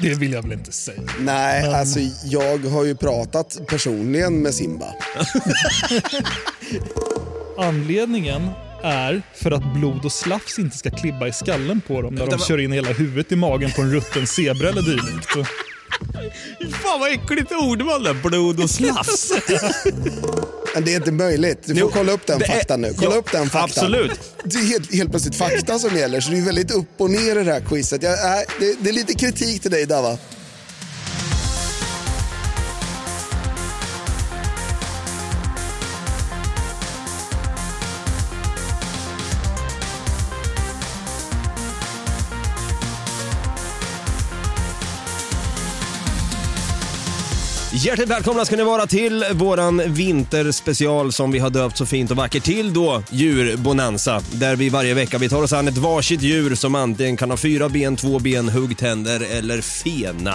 Det vill jag väl inte säga. Nej, alltså jag har ju pratat personligen med Simba. Anledningen är för att blod och slafs inte ska klibba i skallen på dem när de kör in hela huvudet i magen på en rutten zebra eller dylikt. Fan vad äckligt ord var det Blod och slafs. Men det är inte möjligt. Du får Jo, kolla upp den faktan nu. Kolla ja, upp den faktan. absolut. Det är helt, helt plötsligt fakta som gäller, så det är väldigt upp och ner i det här quizet. Jag, nej, det, det är lite kritik till dig Dava. Hjärtligt välkomna ska ni vara till våran vinterspecial som vi har döpt så fint och vackert till då djurbonanza. Där vi varje vecka vi tar oss an ett varsitt djur som antingen kan ha fyra ben, två ben, huggtänder eller fena.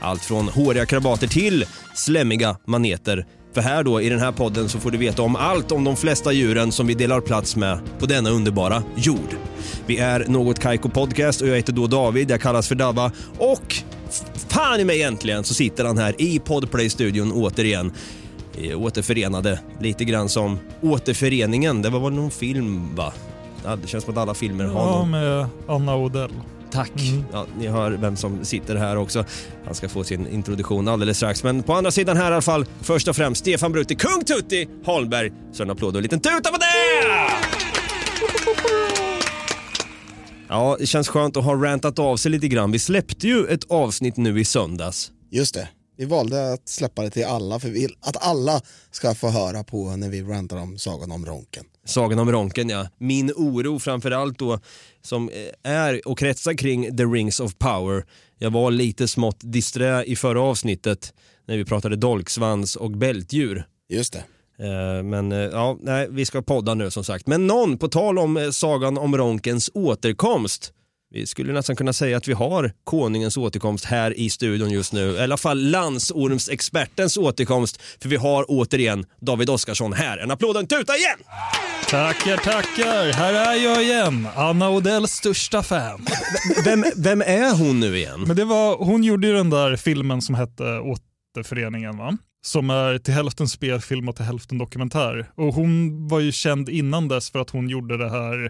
Allt från håriga krabater till slemmiga maneter. För här då i den här podden så får du veta om allt om de flesta djuren som vi delar plats med på denna underbara jord. Vi är Något Kaiko Podcast och jag heter då David, jag kallas för Dabba och fan i mig egentligen så sitter han här i Podplay-studion återigen. Eh, Återförenade, lite grann som Återföreningen, det var väl någon film va? Ja, det känns som att alla filmer har Ja, någon. med Anna Odell. Tack. Mm. Ja, ni hör vem som sitter här också. Han ska få sin introduktion alldeles strax. Men på andra sidan här i alla fall, först och främst Stefan Brutti, Kung Tutti Holmberg. Så en applåd och en liten tuta på det! Ja, det känns skönt att ha rantat av sig lite grann. Vi släppte ju ett avsnitt nu i söndags. Just det. Vi valde att släppa det till alla, för vi vill att alla ska få höra på när vi rantar om Sagan om Ronken. Sagan om Ronken ja. Min oro framförallt då som eh, är och kretsar kring The Rings of Power. Jag var lite smått disträ i förra avsnittet när vi pratade dolksvans och bältdjur. Just det. Eh, Men eh, ja, nej, vi ska podda nu som sagt. Men någon, på tal om eh, Sagan om Ronkens återkomst. Vi skulle nästan kunna säga att vi har konungens återkomst här i studion just nu. I alla fall landsormsexpertens återkomst. För vi har återigen David Oskarsson här. En applåd och en tuta igen! Tackar, tackar. Här är jag igen. Anna Odells största fan. Vem, vem är hon nu igen? Men det var, hon gjorde ju den där filmen som hette Återföreningen va? Som är till hälften spelfilm och till hälften dokumentär. Och hon var ju känd innan dess för att hon gjorde det här,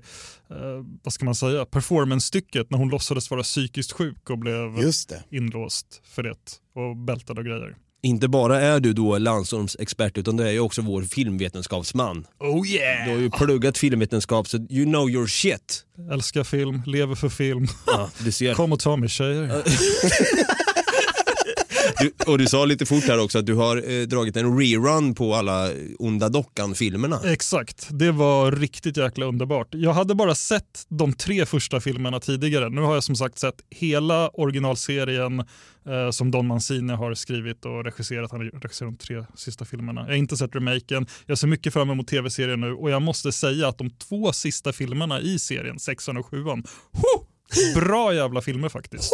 eh, vad ska man säga, performance-stycket när hon låtsades vara psykiskt sjuk och blev Just det. inlåst för det och bältad och grejer. Inte bara är du då landsormsexpert utan du är ju också vår filmvetenskapsman. Oh Du yeah! har ju pluggat filmvetenskap så you know your shit. Älskar film, lever för film. Ja, du ser. Kom och ta mig tjejer. Du, och du sa lite fort här också att du har eh, dragit en rerun på alla Onda Dockan-filmerna. Exakt, det var riktigt jäkla underbart. Jag hade bara sett de tre första filmerna tidigare. Nu har jag som sagt sett hela originalserien eh, som Don Mancini har skrivit och regisserat. Han har regisserat de tre sista filmerna. Jag har inte sett remaken. Jag ser mycket fram emot tv-serien nu och jag måste säga att de två sista filmerna i serien, sexan och sjuan, ho! Bra jävla filmer faktiskt.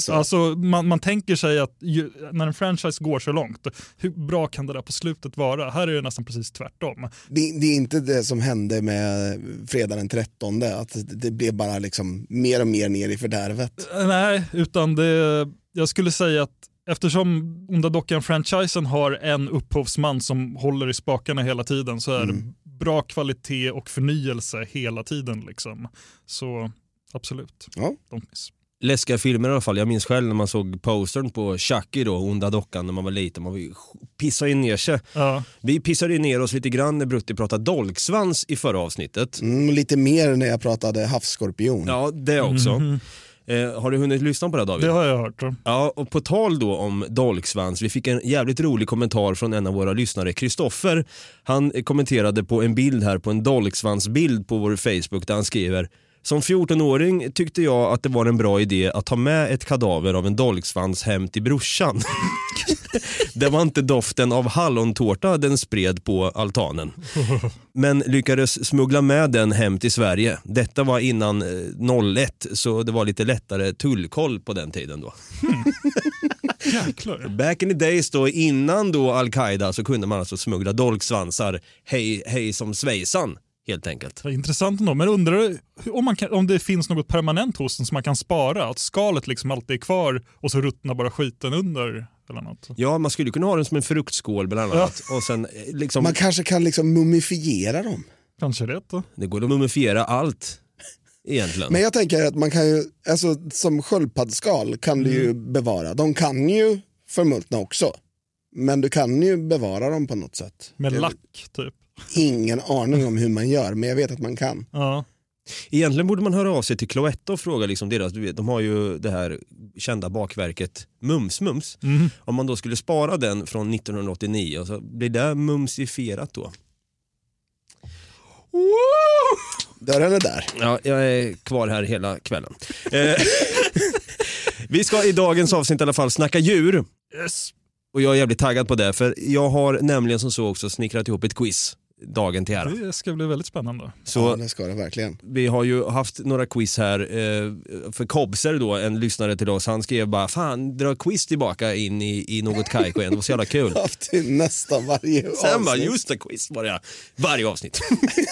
Så. Alltså, man, man tänker sig att ju, när en franchise går så långt, hur bra kan det där på slutet vara? Här är det nästan precis tvärtom. Det, det är inte det som hände med fredag den 13, att det blev bara liksom mer och mer ner i fördärvet. Nej, utan det, jag skulle säga att eftersom Onda Dockan-franchisen har en upphovsman som håller i spakarna hela tiden så är det bra kvalitet och förnyelse hela tiden. Liksom. Så absolut. Ja. Donkis. Läskiga filmer i alla fall. Jag minns själv när man såg postern på Chucky då, Onda Dockan, när man var liten. Man pissade ju ner sig. Ja, Vi pissade ju ner oss lite grann när Brutti pratade dolksvans i förra avsnittet. Mm, lite mer när jag pratade havsskorpion. Ja, det också. Mhm. Eh, har du hunnit lyssna på det David? det har jag hört. Ja, och på tal då om dolksvans, vi fick en jävligt rolig kommentar från en av våra lyssnare, Kristoffer. Han kommenterade på en bild här på en dolksvansbild på vår Facebook där han skriver Som 14-åring tyckte jag att det var en bra idé att ta med ett kadaver av en dolksvans hem till brorsan. det var inte doften av hallontårta den spred på altanen. Men lyckades smuggla med den hem till Sverige. Detta var innan eh, 01 så det var lite lättare tullkoll på den tiden då. Jäklar. Back in the days då innan då Al-Qaida så kunde man alltså smuggla dolksvansar hej, hej som svejsan helt enkelt. Intressant ändå. Men undrar om, man kan, om det finns något permanent hos den som man kan spara? Att skalet liksom alltid är kvar och så ruttnar bara skiten under? Eller något. Ja, man skulle kunna ha den som en fruktskål bland annat. Och sen, eh, liksom, Man kanske kan liksom mumifiera dem. Kanske det då? Det går att mumifiera allt egentligen. Men jag tänker att man kan ju, alltså som sköldpaddsskal kan du ju bevara. De kan ju förmultna också. Men du kan ju bevara dem på något sätt. Med lack typ? Ingen aning om hur man gör, men jag vet att man kan. Ja. Egentligen borde man höra av sig till Cloetta och fråga liksom deras, du vet, de har ju det här kända bakverket Mums Mums. Om man då skulle spara den från 1989, och så blir det mumsifierat då? Dörren är där. Ja, jag är kvar här hela kvällen. Eh, Vi ska i dagens avsnitt i alla fall snacka djur. Yes. Och jag är jävligt taggad på det, för jag har nämligen som så också snickrat ihop ett quiz dagen till ära. Det ska bli väldigt spännande. Så Ja, det ska det verkligen. vi har ju haft några quiz här eh, för Kobser då, en lyssnare till oss, han skrev bara fan dra quiz tillbaka in i, i något kajko igen, det var så jävla kul. Haft nästan varje Sen bara, avsnitt. just det, quiz var det varje avsnitt.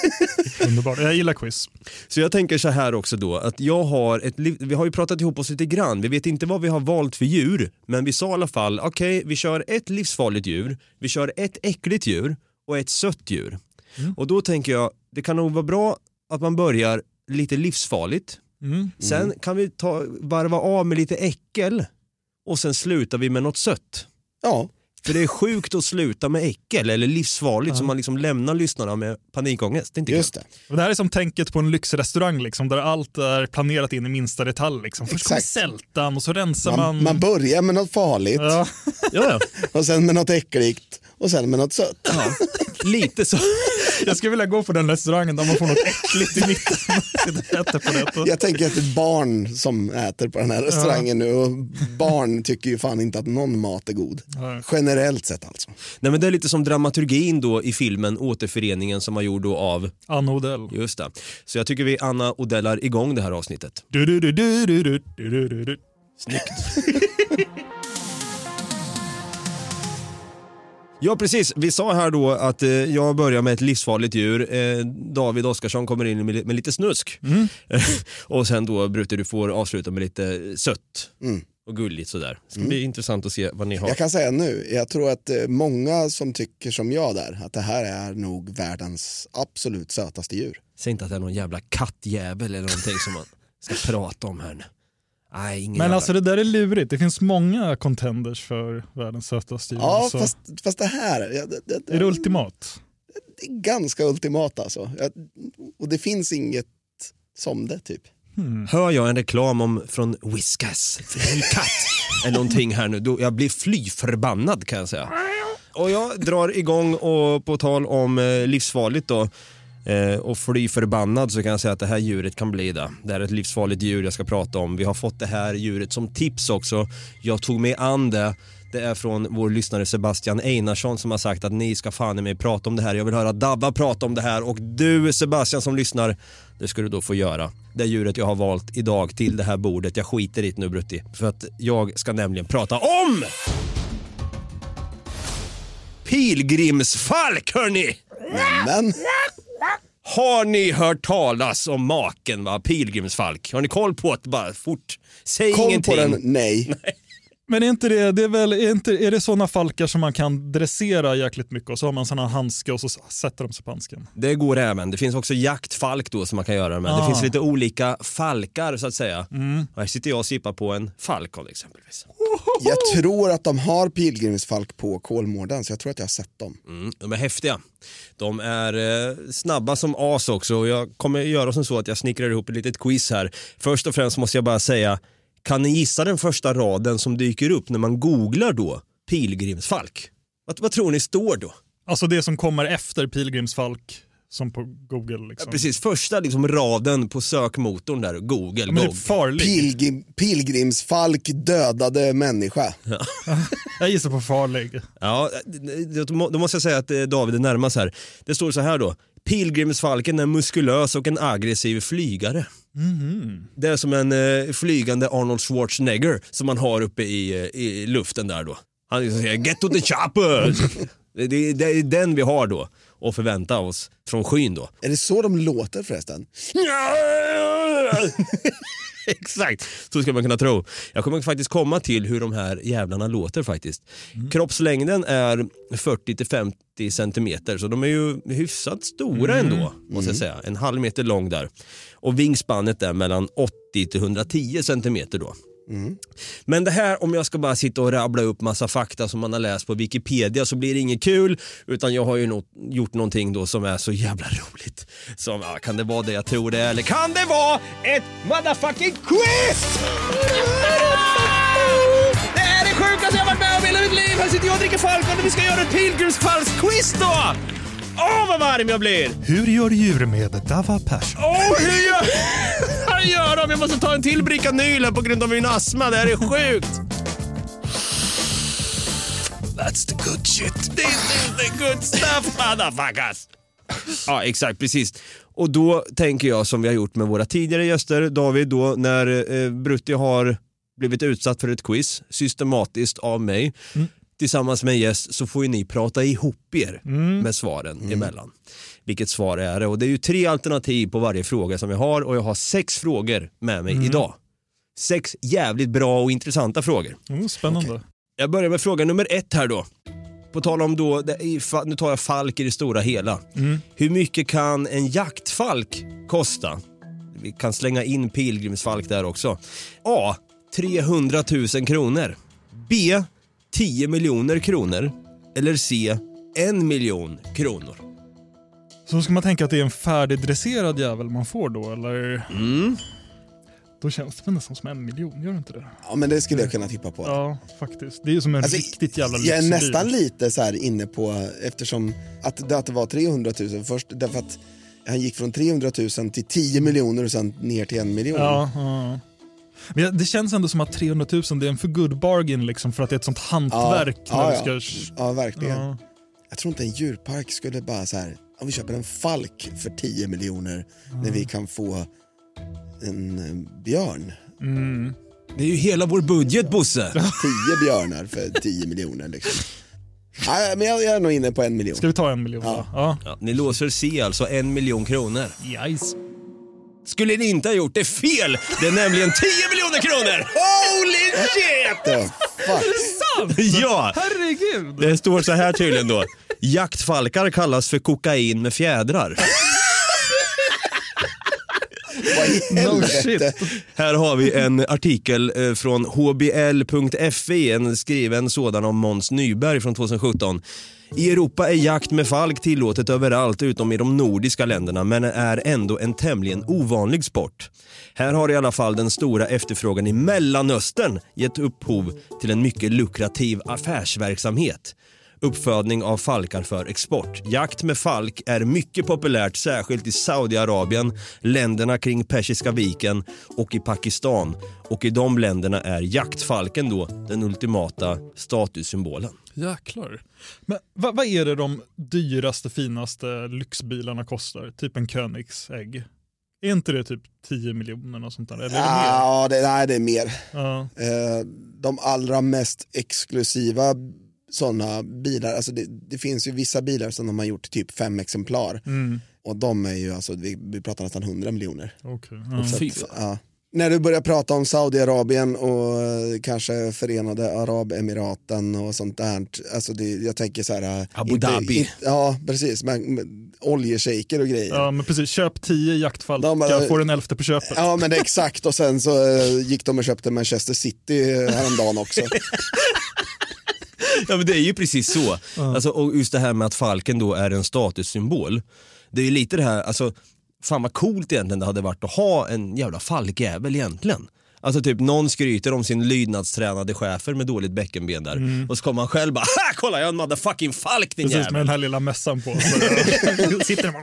Underbart. Jag gillar quiz. Så jag tänker så här också då, att jag har ett vi har ju pratat ihop oss lite grann, vi vet inte vad vi har valt för djur, men vi sa i alla fall, okej vi kör ett livsfarligt djur, vi kör ett äckligt djur och ett sött djur. Och då tänker jag, det kan nog vara bra att man börjar lite livsfarligt, Mm. sen kan vi ta, varva av med lite äckel och sen slutar vi med något sött. Ja, För det är sjukt att sluta med äckel eller livsfarligt så man liksom lämnar lyssnarna med panikångest. Det är inte just det. Och det här är som tänket på en lyxrestaurang liksom, där allt är planerat in i minsta detalj. Liksom. Först kommer sältan och så rensar man. Man, man börjar med något farligt ja. Ja, ja. och sen med något äckligt och sen med något sött. ja. Lite så. Jag skulle vilja gå på den restaurangen där man får något äckligt i mitten. Sitter och äter på det. Jag tänker att det är barn som äter på den här restaurangen nu och barn tycker ju fan inte att någon mat är god. Ja. Generellt sett alltså. Nej, men det är lite som dramaturgin då i filmen Återföreningen som var gjord då av, Anna Odell. just det. Så jag tycker vi Anna Odellar igång det här avsnittet. Du, du, du, du, du, du, du, du, du. Snyggt. Ja precis, vi sa här då att eh, jag börjar med ett livsfarligt djur. Eh, David Oskarsson kommer in med, med lite snusk. och sen då Brute du får avsluta med lite sött Mm. och gulligt sådär. Det ska bli intressant att se vad ni har. Jag kan säga nu, jag tror att eh, många som tycker som jag där, att det här är nog världens absolut sötaste djur. Säg inte att det är någon jävla kattjävel eller någonting som man ska prata om här nu. Nej, ingen Men jävla... alltså det där är lurigt. Det finns många contenders för världens sötaste djur. Ja, så fast, fast det här, ja, det, det, Är det ultimat? det är ganska ultimat alltså. Ja, och det finns inget som det typ. Hör jag en reklam om från Whiskas, katt, eller någonting här nu, då jag blir fly förbannad kan jag säga. Och jag drar igång och på tal om eh, livsfarligt då, eh, och fly förbannad så kan jag säga att det här djuret kan bli det. Det här är ett livsfarligt djur jag ska prata om. Vi har fått det här djuret som tips också. Jag tog mig an det. Det är från vår lyssnare Sebastian Einarsson som har sagt att ni ska fan i mig prata om det här. Jag vill höra Dabba prata om det här och du Sebastian som lyssnar, det ska du då få göra. Det djuret jag har valt idag till det här bordet. Jag skiter i det nu Brutti. För att jag ska nämligen prata om pilgrimsfalk hörni! Men Har ni hört talas om maken va? Pilgrimsfalk? Har ni koll på det bara fort? Säg koll ingenting. på den, nej. Men är inte det, det är väl, är, inte, är det sådana falkar som man kan dressera jäkligt mycket och så har man sådana handske och så sätter de sig på handsken? Det går även. Det finns också jaktfalk då som man kan göra med. Det Ah. finns lite olika falkar så att säga. Och här sitter jag och sippar på en falkon exempelvis. Jag tror att de har pilgrimsfalk på Kolmården så jag tror att jag har sett dem. Mm, de är häftiga. De är eh, snabba som as också och jag kommer göra som så att jag snickrar ihop ett litet quiz här. Först och främst måste jag bara säga, kan ni gissa den första raden som dyker upp när man googlar då pilgrimsfalk? Vad, vad tror ni står då? Alltså det som kommer efter pilgrimsfalk som på Google. Liksom. Precis, första liksom raden på sökmotorn där, Google. Ja, men det är farlig. Pilgrim, pilgrimsfalk dödade människa. Jag gissar på farlig. Ja, då måste jag säga att eh, David är närmast här. Det står så här då. Pilgrimsfalken är muskulös och en aggressiv flygare. Det är som en eh, flygande Arnold Schwarzenegger som man har uppe i, eh, i luften där då. Han säger “Get to the chopper!” det, det är den vi har då och förvänta oss från skyn då. Är det så de låter förresten? Exakt, så ska man kunna tro. Jag kommer faktiskt komma till hur de här jävlarna låter faktiskt. Kroppslängden är 40-50 centimeter så de är ju hyfsat stora ändå måste jag säga. En halv meter lång där. Och vingspannet är mellan 80-110 centimeter då. Men det här, om jag ska bara sitta och rabbla upp massa fakta som man har läst på Wikipedia så blir det inget kul. Utan jag har ju nå- gjort någonting då som är så jävla roligt. Som, ja, kan det vara det jag tror det är? Eller kan det vara ett motherfucking quiz? Det är det sjukaste jag varit med om i hela mitt liv. Här sitter jag och dricker Falcon och vi ska göra ett pilgrimsfalksquiz då! Åh, vad varm jag blir! Hur gör djur med Dava Passion? Åh, hur gör, hur gör de? Jag måste ta en till bricka Nyl här på grund av min astma. Det här är sjukt. That's the good shit. This is the good stuff, motherfuckers. Ja, exakt, precis. Och då tänker jag som vi har gjort med våra tidigare gäster, David, då när eh, Brutti har blivit utsatt för ett quiz systematiskt av mig tillsammans med en gäst så får ju ni prata ihop er med svaren emellan. Vilket svar är det? Och det är ju tre alternativ på varje fråga som jag har och jag har sex frågor med mig idag. Sex jävligt bra och intressanta frågor. Mm, spännande. Jag börjar med fråga nummer ett här då. På tal om då, nu tar jag falk i det stora hela. Hur mycket kan en jaktfalk kosta? Vi kan slänga in pilgrimsfalk där också. A. 300 000 kronor. B. 10 miljoner kronor. Eller C. 1 miljon kronor. Så ska man tänka att det är en färdigdresserad jävel man får då, eller? Mm. Då känns det väl nästan som en miljon, gör det inte det? Ja men det skulle jag kunna tippa på. Ja, faktiskt. Det är som en Alltså, riktigt jävla Jag är lyxbil. nästan lite så här inne på, eftersom att det, att det var 300 000 först, därför att han gick från 300 000 till 10 miljoner och sen ner till en miljon. Ja, ja. Men det känns ändå som att 300 000 det är en för good bargain liksom för att det är ett sånt hantverk. ja, när ja. ska... ja verkligen. Ja. Jag tror inte en djurpark skulle bara så här, om vi köper en falk för 10 miljoner när vi kan få en eh, björn. Mm. Det är ju hela vår budget Bosse. 10 björnar för 10 miljoner liksom. Nej, men jag, jag är nog inne på en miljon. Ska vi ta en miljon Ja. Ja. Ja, ni låser C alltså, en miljon kronor. Yes. Skulle ni inte ha gjort det fel? Det är nämligen 10 miljoner kronor! Holy shit! The fuck? Ja, Herregud! det står så här tydligen då. Jaktfalkar kallas för kokain med fjädrar. No. Här har vi en artikel eh, från hbl.fi, en skriven sådan om Måns Nyberg från 2017. I Europa är jakt med falk tillåtet överallt utom i de nordiska länderna men är ändå en tämligen ovanlig sport. Här har i alla fall den stora efterfrågan i Mellanöstern gett upphov till en mycket lukrativ affärsverksamhet. Uppfödning av falkar för export. Jakt med falk är mycket populärt särskilt i Saudiarabien, länderna kring Persiska viken och i Pakistan. Och i de länderna är jaktfalken då den ultimata statussymbolen. Jäklar. Men vad, vad är det de dyraste, finaste lyxbilarna kostar? Typ en Koenigsegg. Är inte det typ 10 miljoner och sånt där? Eller är det mer? Ja, det, nej, det är mer. Ja. Eh, de allra mest exklusiva sådana bilar, alltså det, det finns ju vissa bilar som de har gjort typ fem exemplar. Mm. Och de är ju, alltså, vi, vi pratar nästan 100 miljoner. Att, fan. ja. När du börjar prata om Saudiarabien och eh, kanske Förenade Arabemiraten och sånt där. Alltså det, jag tänker så här. eh, Abu Dhabi. ja, precis. Men, men, oljeshejker och grejer. ja, men precis. Köp 10 jaktfalkar, De får den elfte på köpet. Ja men det är exakt och sen så eh, gick de och köpte Manchester City häromdagen också. Ja men det är ju precis så. Alltså, och just det här med att falken då är en statussymbol. Det är ju lite det här, alltså fan vad coolt egentligen det hade varit att ha en jävla falkjävel egentligen. Alltså typ någon skryter om sin lydnadstränade chefer med dåligt bäckenben där. Mm. Och så kommer han själv bara ha kolla jag har en motherfucking falk din Precis med den jävel. här lilla mössan på. Sitter de och...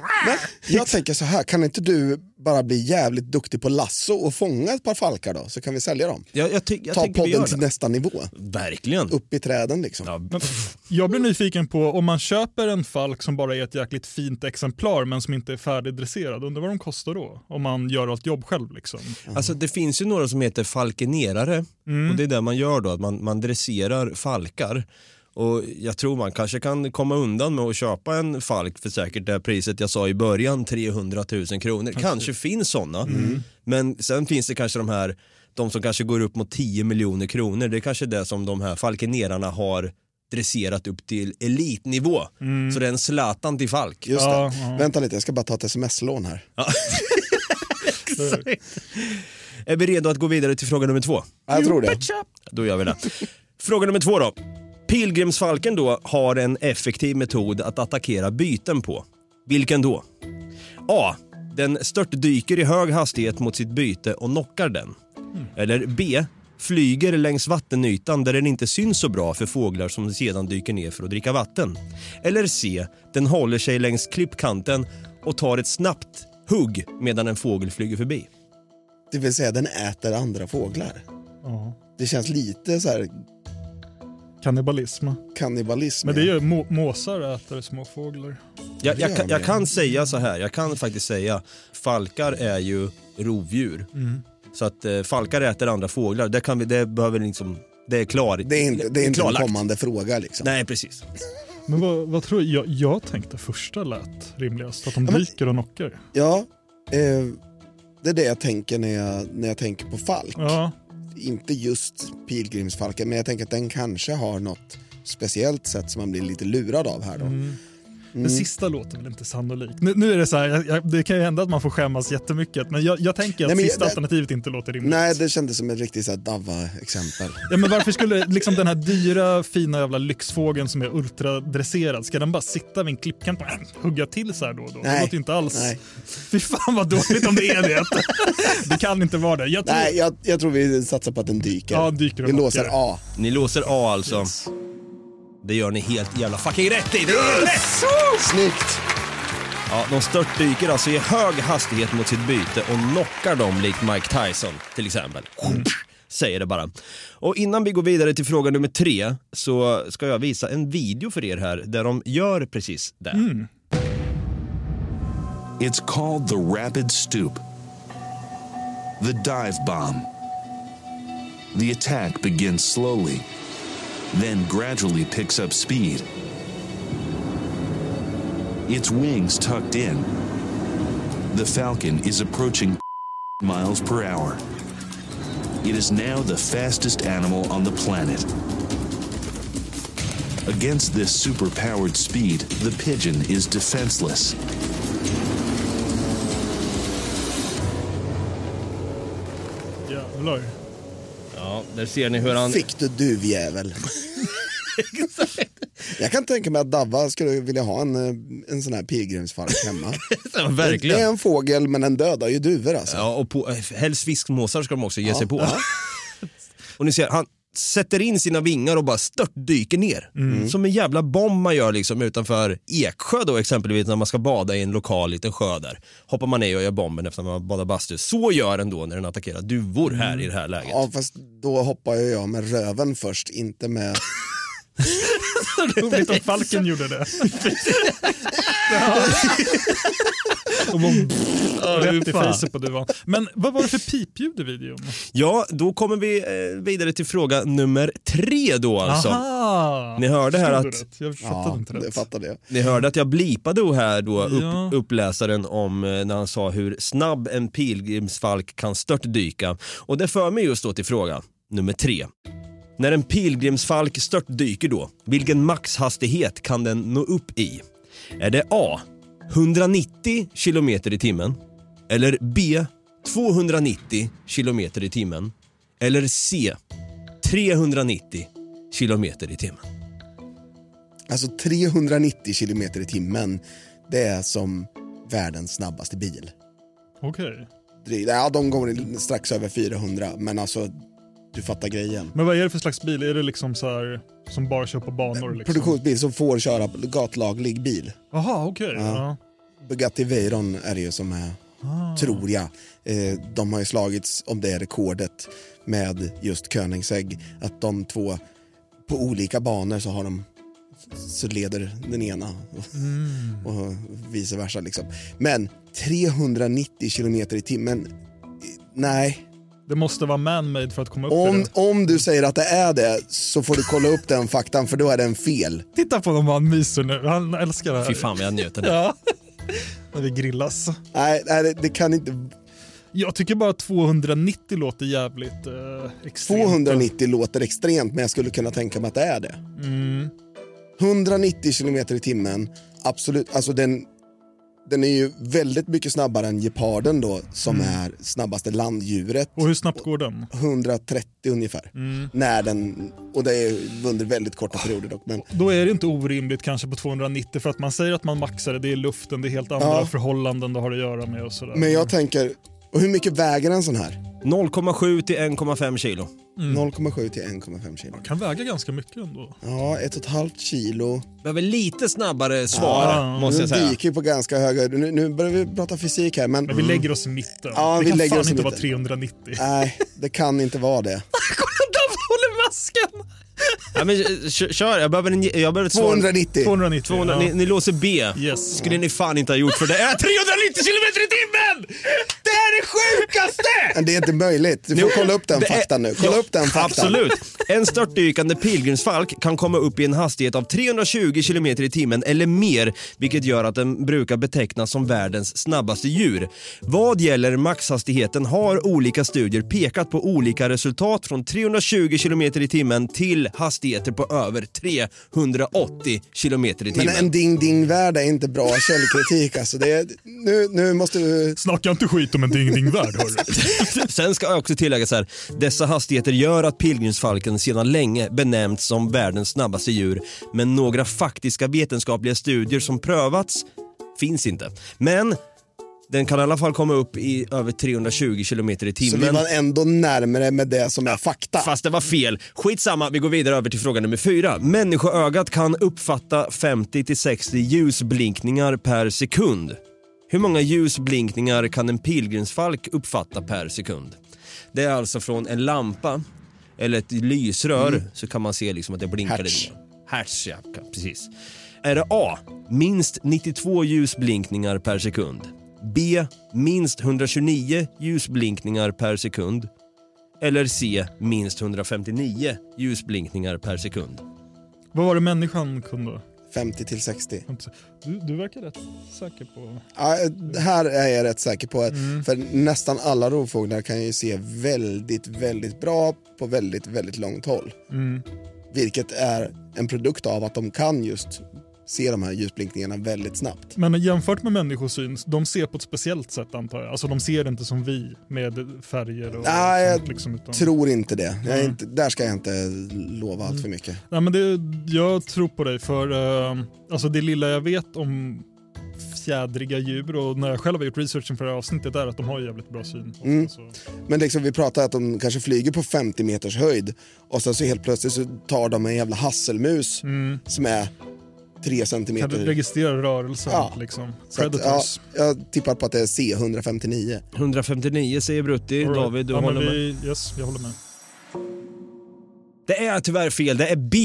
Jag tänker så här, kan inte du bara bli jävligt duktig på lasso och fånga ett par falkar då? Så kan vi sälja dem. Jag, jag, ty- jag Ta podden till nästa nivå. Verkligen. Upp i träden liksom. Ja, Men jag blir nyfiken på om man köper en falk som bara är ett jäkligt fint exemplar men som inte är färdigdresserad, undrar vad de kostar då? Om man gör allt jobb själv liksom. Alltså det finns ju några som heter falkenerare Mm. och det är det man gör då, att man, man dresserar falkar. Och jag tror man kanske kan komma undan med att köpa en falk för säkert det priset jag sa i början, 300 000 kronor. Kanske finns sådana, Mm. men sen finns det kanske de här, de som kanske går upp mot 10 miljoner kronor. Det är kanske det som de här falkenerarna har dresserat upp till elitnivå. Så det är en Zlatan till falk. Just Ja, det. ja. Vänta lite, jag ska bara ta ett sms-lån här. Är vi redo att gå vidare till fråga nummer två? Ja, jag tror det. Då gör vi det. Fråga nummer två då. Pilgrimsfalken då har en effektiv metod att attackera byten på. Vilken då? A. Den störtdyker i hög hastighet mot sitt byte och knockar den. Eller B. Flyger längs vattenytan där den inte syns så bra för fåglar som sedan dyker ner för att dricka vatten. Eller C. Den håller sig längs klippkanten och tar ett snabbt hugg medan en fågel flyger förbi. Det vill säga den äter andra fåglar. Ja. Det känns lite så här Kannibalism. kannibalism. Men det är ju må måsar äter småfåglar. Jag, jag, gör kan- jag kan säga så här, jag kan faktiskt säga falkar är ju rovdjur. Så att eh, falkar äter andra fåglar, det, kan vi, det behöver liksom, det är klar, Det är inte, det är inte en kommande fråga liksom. Nej precis. Men vad, vad tror jag? Jag tänkte första lät rimligast, att de Ja, men- dyker och knockar. Ja, eh, det är det jag tänker när jag, när jag tänker på falk. Ja, Inte just pilgrimsfalken, men jag tänker att den kanske har något speciellt sätt som man blir lite lurad av här då. Mm. Mm. det sista låter väl inte sannolikt. Nu, nu är det så här, jag, jag, det kan ju hända att man får skämmas jättemycket, men jag, jag tänker att Nej, men sista jag- alternativet inte låter rimligt. Nej, det kändes som ett riktigt Davva-exempel. Ja, men varför skulle liksom den här dyra fina jävla lyxfågeln som är ultradresserad, ska den bara sitta vid en klippkant och hugga till så här då och då? Det Nej. låter ju inte alls... Nej. Fy fan vad dåligt om det är det. det kan inte vara det. Jag tror... Nej, jag, jag tror vi satsar på att den dyker. Ja, dyker och vi låser. A. Ni låser A alltså. Det gör ni helt jävla fucking rätt i. Det är rätt! Snyggt! Ja, de störtdyker alltså i hög hastighet mot sitt byte och knockar dem likt Mike Tyson till exempel. Säger det bara. Och innan vi går vidare till fråga nummer tre så ska jag visa en video för er här där de gör precis det. It's called the Rapid Stoop. The dive bomb. The attack begins slowly, then gradually picks up speed. Its wings tucked in. The Falcon is approaching miles per hour. It is now the fastest animal on the planet. Against this superpowered speed, the pigeon is defenseless. Jävlar. Ja, där ser ni hur han... Fick du duvjävel. jag kan tänka mig att Davva skulle vilja ha en, eh, en sån här pilgrimsfalk hemma. Ja, Det verkligen. är en fågel men den dödar ju duvor alltså. Ja, och på, helst fiskmåsar ska de också ge Ja. sig på. Och ni ser, han sätter in sina vingar och bara störtdyker ner. Som en jävla bomb man gör liksom utanför Eksjö då exempelvis när man ska bada i en lokal liten sjö där. Hoppar man ner och gör bomben efter att man badar bastu. Så gör den då när den attackerar duvor här i det här läget. Ja fast då hoppar jag med röven först, inte med... Roligt om Falken gjorde det. Och man, rätt i facet på duvan. Men vad var det för pipljud i videon? Ja, då kommer vi eh, vidare till fråga nummer tre då alltså. Aha! Ni hörde här att- rätt? Jag fattade Ja, inte det rätt. fattade jag. Ni hörde att jag blipade här då upp, Ja. uppläsaren om eh, när han sa hur snabb en pilgrimsfalk kan störtdyka. Och det för mig just då till fråga nummer tre. När en pilgrimsfalk störtdyker då, vilken maxhastighet kan den nå upp i? Är det A. 190 km i timmen? Eller B. 290 km i timmen? Eller C. 390 km i timmen? Alltså 390 kilometer i timmen, det är som världens snabbaste bil. Okej. drygt. Ja, de går strax över 400, men alltså du fattar grejen. Men vad är det för slags bil? Är det liksom så här som bara kör på banor? Liksom? Produktionsbil som får köra gatlaglig bil. Jaha, okej. Ja. Ja. Bugatti Veyron är det ju som är, tror jag. Eh, de har ju slagits om det rekordet med just Koenigsegg. Att de två på olika banor så har de så leder den ena och vice versa. Liksom. Men 390 kilometer i timmen, eh, nej. Det måste vara man-made för att komma upp i Om, det. om du säger att det är det så får du kolla upp den faktan för då är den fel. Titta på honom, han myser nu. Han älskar det här. Fy fan vad jag njöt av det. Ja. När vi grillas. Nej, nej det, det kan inte... Jag tycker bara 290 låter jävligt eh, extremt. 290 låter extremt men jag skulle kunna tänka mig att det är det. Mm. 190 kilometer i timmen, absolut. Alltså den, den är ju väldigt mycket snabbare än geparden då som är snabbaste landdjuret. Och hur snabbt går den? 130 ungefär. När den, och det är under väldigt korta perioder dock. Men Då är det inte orimligt kanske på 290 för att man säger att man maxar det, det är luften, det är helt andra Ja. förhållanden det har att göra med och sådär. Men jag tänker, och hur mycket väger en sån här? 0,7 till 1,5 kilo. 0,7 till 1,5 kilo. kan väga ganska mycket ändå. Ja, ett och ett halvt kilo. Behöver lite snabbare svar, Ja, måste jag Nu säga. dyker ju på ganska höga nu, nu börjar vi prata fysik här men Men vi lägger oss i mitten. Ja, det vi kan lägger fan oss i inte vara mitten. 390. nej, det kan inte vara det. De håller masken! Ja, men, eh, kö- kör, jag behöver, en, jag behöver ett svar. 290. 290. 200, ja. ni, ni låser B. Yes. skulle ni fan inte ha gjort för det är 390 kilometer i timmen! Det är det sjukaste! Men det är inte möjligt. Du får kolla upp den faktan nu. Kolla Ja, upp den faktan. Absolut. En störtdykande pilgrimsfalk kan komma upp i en hastighet av 320 km i timmen eller mer, vilket gör att den brukar betecknas som världens snabbaste djur. Vad gäller maxhastigheten har olika studier pekat på olika resultat från 320 km i timmen till hastigheter på över 380 km i timmen. Men en ding-ding-värld är inte bra källkritik. Alltså det är, nu, nu måste du... Snacka inte skit om en ding-ding-värld hörru. Sen ska jag också tillägga så här, dessa hastigheter gör att pilgrimsfalken sedan länge benämnts som världens snabbaste djur, men några faktiska vetenskapliga studier som prövats finns inte. Men den kan i alla fall komma upp i över 320 km i Så vi timmen. var ändå närmare med det som är fakta. Fast det var fel. Skitsamma, vi går vidare över till fråga nummer fyra. Människoögat kan uppfatta 50-60 ljusblinkningar per sekund. Hur många ljusblinkningar kan en pilgrimsfalk uppfatta per sekund? Det är alltså från en lampa eller ett lysrör så kan man se liksom att det blinkar Mm. Hertz. lite. Hertz, ja, precis. Är det A. Minst 92 ljusblinkningar per sekund. B. Minst 129 ljusblinkningar per sekund. Eller C. Minst 159 ljusblinkningar per sekund. Vad var det människan kunde? 50 till 60. Du, du verkar rätt säker på... Ja, här är jag rätt säker på att Mm. för nästan alla rovfåglar kan ju se väldigt, väldigt bra på väldigt, väldigt långt håll. Mm. Vilket är en produkt av att de kan just se de här ljusblinkningarna väldigt snabbt. Men jämfört med människosyn, de ser på ett speciellt sätt antar jag. Alltså de ser inte som vi med färger och Nej, sånt. jag Liksom, utan... Tror inte det. Mm. inte, där ska jag inte lova allt för mycket. Nej, men det, jag tror på dig för eh, alltså det lilla jag vet om fjädriga djur och när jag själv har gjort researchen för det här avsnittet är att de har jävligt bra syn. Mm. så. Men liksom, vi pratar att de kanske flyger på 50 meters höjd och sen så helt plötsligt så tar de en jävla hasselmus som är 3 Mm. Kan centimeter. du registrera rörelsen Ja. liksom. Att, Predators. ja, jag tippar på att det är C159. 159 säger Brutti. Right. David, du ja, håller men med? vi, Yes, jag håller med. Det är tyvärr fel. Det är B.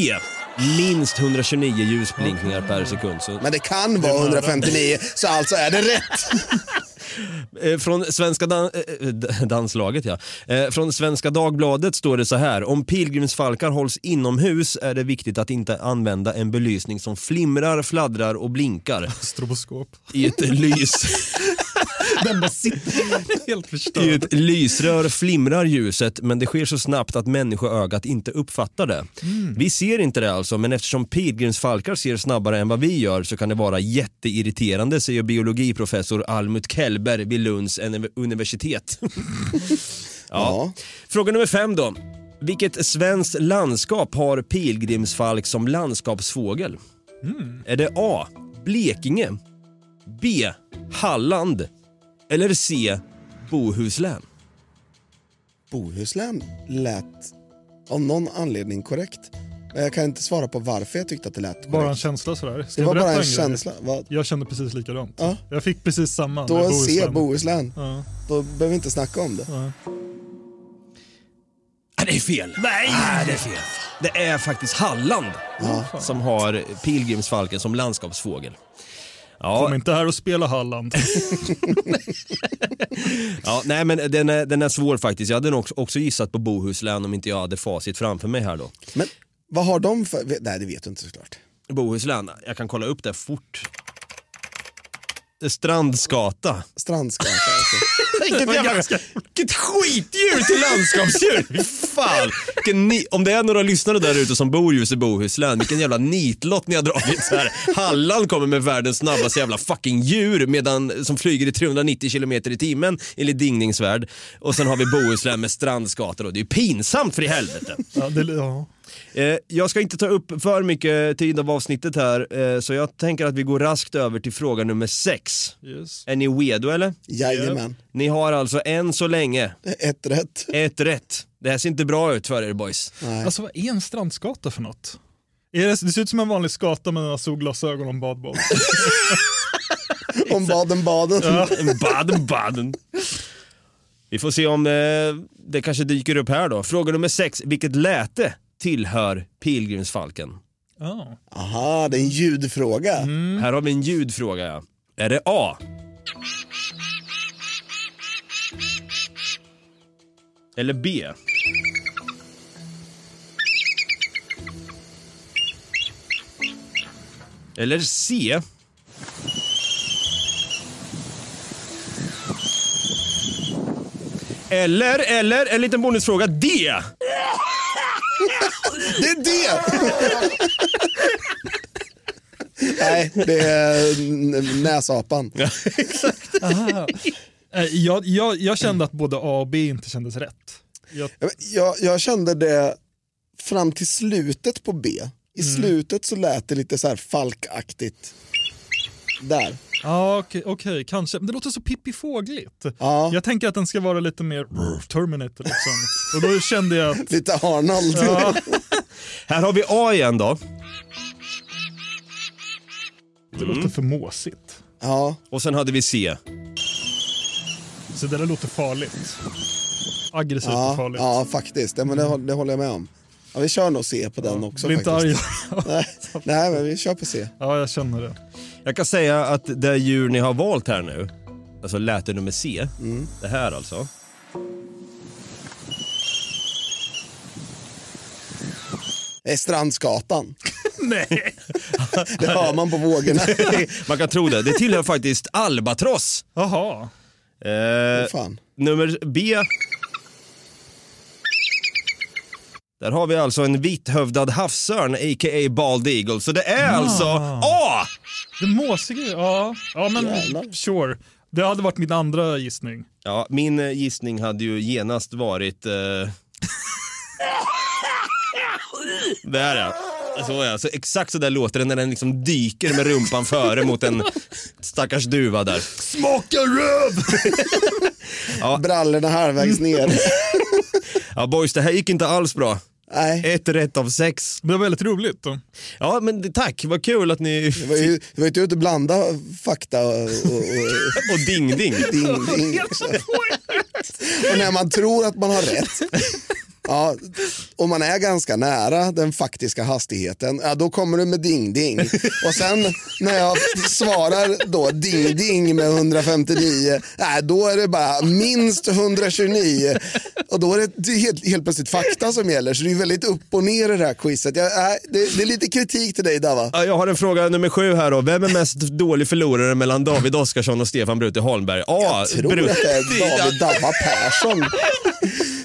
Minst 129 ljusblinkningar per sekund. Så, Men det kan vara 159 så alltså är det rätt. eh, från Svenska dan eh, d- danslaget ja. Eh, från Svenska Dagbladet står det så här. Om pilgrimsfalkar hålls inomhus är det viktigt att inte använda en belysning som flimrar, fladdrar och blinkar Stroboskop. i ett lys. Den bara sitter helt I förstörd. ett lysrör flimrar ljuset men det sker så snabbt att människoögat inte uppfattar det. Vi ser inte det alltså men eftersom pilgrimsfalkar ser snabbare än vad vi gör så kan det vara jätteirriterande säger biologiprofessor Almut Kellberg vid Lunds uni- universitet. ja. Ja. Fråga nummer fem då. Vilket svenskt landskap har pilgrimsfalk som landskapsfågel? Är det A. Blekinge? B. Halland? Eller C. Bohuslän. Bohuslän lät av någon anledning korrekt. Men jag kan inte svara på varför jag tyckte att det lät korrekt. Bara en känsla sådär. Ska det var bara en grej? känsla. Vad? Jag kände precis likadant. Ja. Jag fick precis samma. med Då Bohuslän. se Bohuslän. Ja. Då behöver vi inte snacka om det. Ja. Ah, det är fel. Nej! det är fel. Det är faktiskt Halland som har pilgrimsfalken som landskapsfågel. Kom Ja, inte här och spela Halland. ja, nej men den är, den är svår faktiskt. Jag hade nog också, också gissat på Bohuslän om inte jag hade facit framför mig här då. Men vad har de för... Nej, det vet du inte såklart. Bohuslän, jag kan kolla upp det fort. Strandskata. Strandskata. Alltså. Vilket, jävla, vilket skitdjur till landskapsdjur! Fan. Ni, om det är några lyssnare där ute som bor just i Bohuslän, vilken jävla nitlott ni har dragit. Så här. Halland kommer med världens snabbaste jävla fucking djur medan, som flyger i 390 km i timmen enligt Dingningsvärd. Och sen har vi Bohuslän med strandskata då. Det är ju pinsamt för i helvete. Ja, det, ja. Eh, jag ska inte ta upp för mycket tid av avsnittet här, eh, så jag tänker att vi går raskt över till fråga nummer sex. Yes. Är ni redo eller? Jajamän. Ni har alltså än så länge Ett rätt. ett rätt. Det här ser inte bra ut för er boys. Nej. Alltså vad är en strandskata för något? Är det, det ser ut som en vanlig skata med några solglasögon och en badboll. Om Baden-Baden. Baden, baden. Vi får se om det, det kanske dyker upp här då. Fråga nummer sex. Vilket läte tillhör pilgrimsfalken? Ja. Aha, det är en ljudfråga. Här har vi en ljudfråga. Ja. Är det A? Eller B? Eller C? Eller, eller, en liten bonusfråga, D! Det är det! Nej, det är näsapan. Eh, Jag, jag, jag kände att både A och B inte kändes rätt. Jag, Jag, jag kände det fram till slutet på B. I slutet så lät det lite så här falkaktigt. Där. ja, okej, okej, kanske. Men det låter så pippifågligt. Ja. Jag tänker att den ska vara lite mer Terminator liksom. Och då kände jag att Lite Arnold. ja, Här har vi A igen då. det låter för måsigt. Ja, Och sen hade vi C. Så det där låter farligt. Aggressivt och farligt. ja faktiskt. Ja, men det, det håller jag med om. Ja, vi kör nog C på den också Bli inte arg. nej, men vi kör på C. Ja, jag känner det. Jag kan säga att det djur ni har valt här nu, alltså läte nummer C, det här alltså. Det är Strandskatan. Nej. Det hör man på vågorna. Man kan tro det. Det tillhör faktiskt albatross. Jaha. Eh, nummer B. Där har vi alltså en vithövdad havsörn, a.k.a. bald eagle. Så det är alltså A! Det måsiga, ja. Ja, men Jävlar. sure. Det hade varit min andra gissning. Ja, min eh, gissning hade ju genast varit... Eh... där ja. Så ja, så exakt så där låter det när den liksom dyker med rumpan före mot en stackars duva där. Smaka röv! Brallorna halvvägs ner. Ja boys, det här gick inte alls bra. Nej, Ett rätt av sex. Det var väldigt roligt. Då. Ja men tack, vad kul att ni... det var ju, det var ju inte ute att blanda fakta och, och, och Och ding. Och när man tror att man har rätt, ja, och man är ganska nära den faktiska hastigheten, ja, då kommer du med ding ding. Och sen när jag svarar då ding ding med 159, nej, då är det bara minst 129. Och då är det- det är helt, helt plötsligt fakta som gäller, så det är väldigt upp och ner i det här quizet. Jag, det, det är lite kritik till dig Dava. Ja, jag har en fråga nummer sju här då. Vem är mest dålig förlorare mellan David Oskarsson och Stefan Brutti Holmberg? A. Jag tror att det är David Dabba Persson.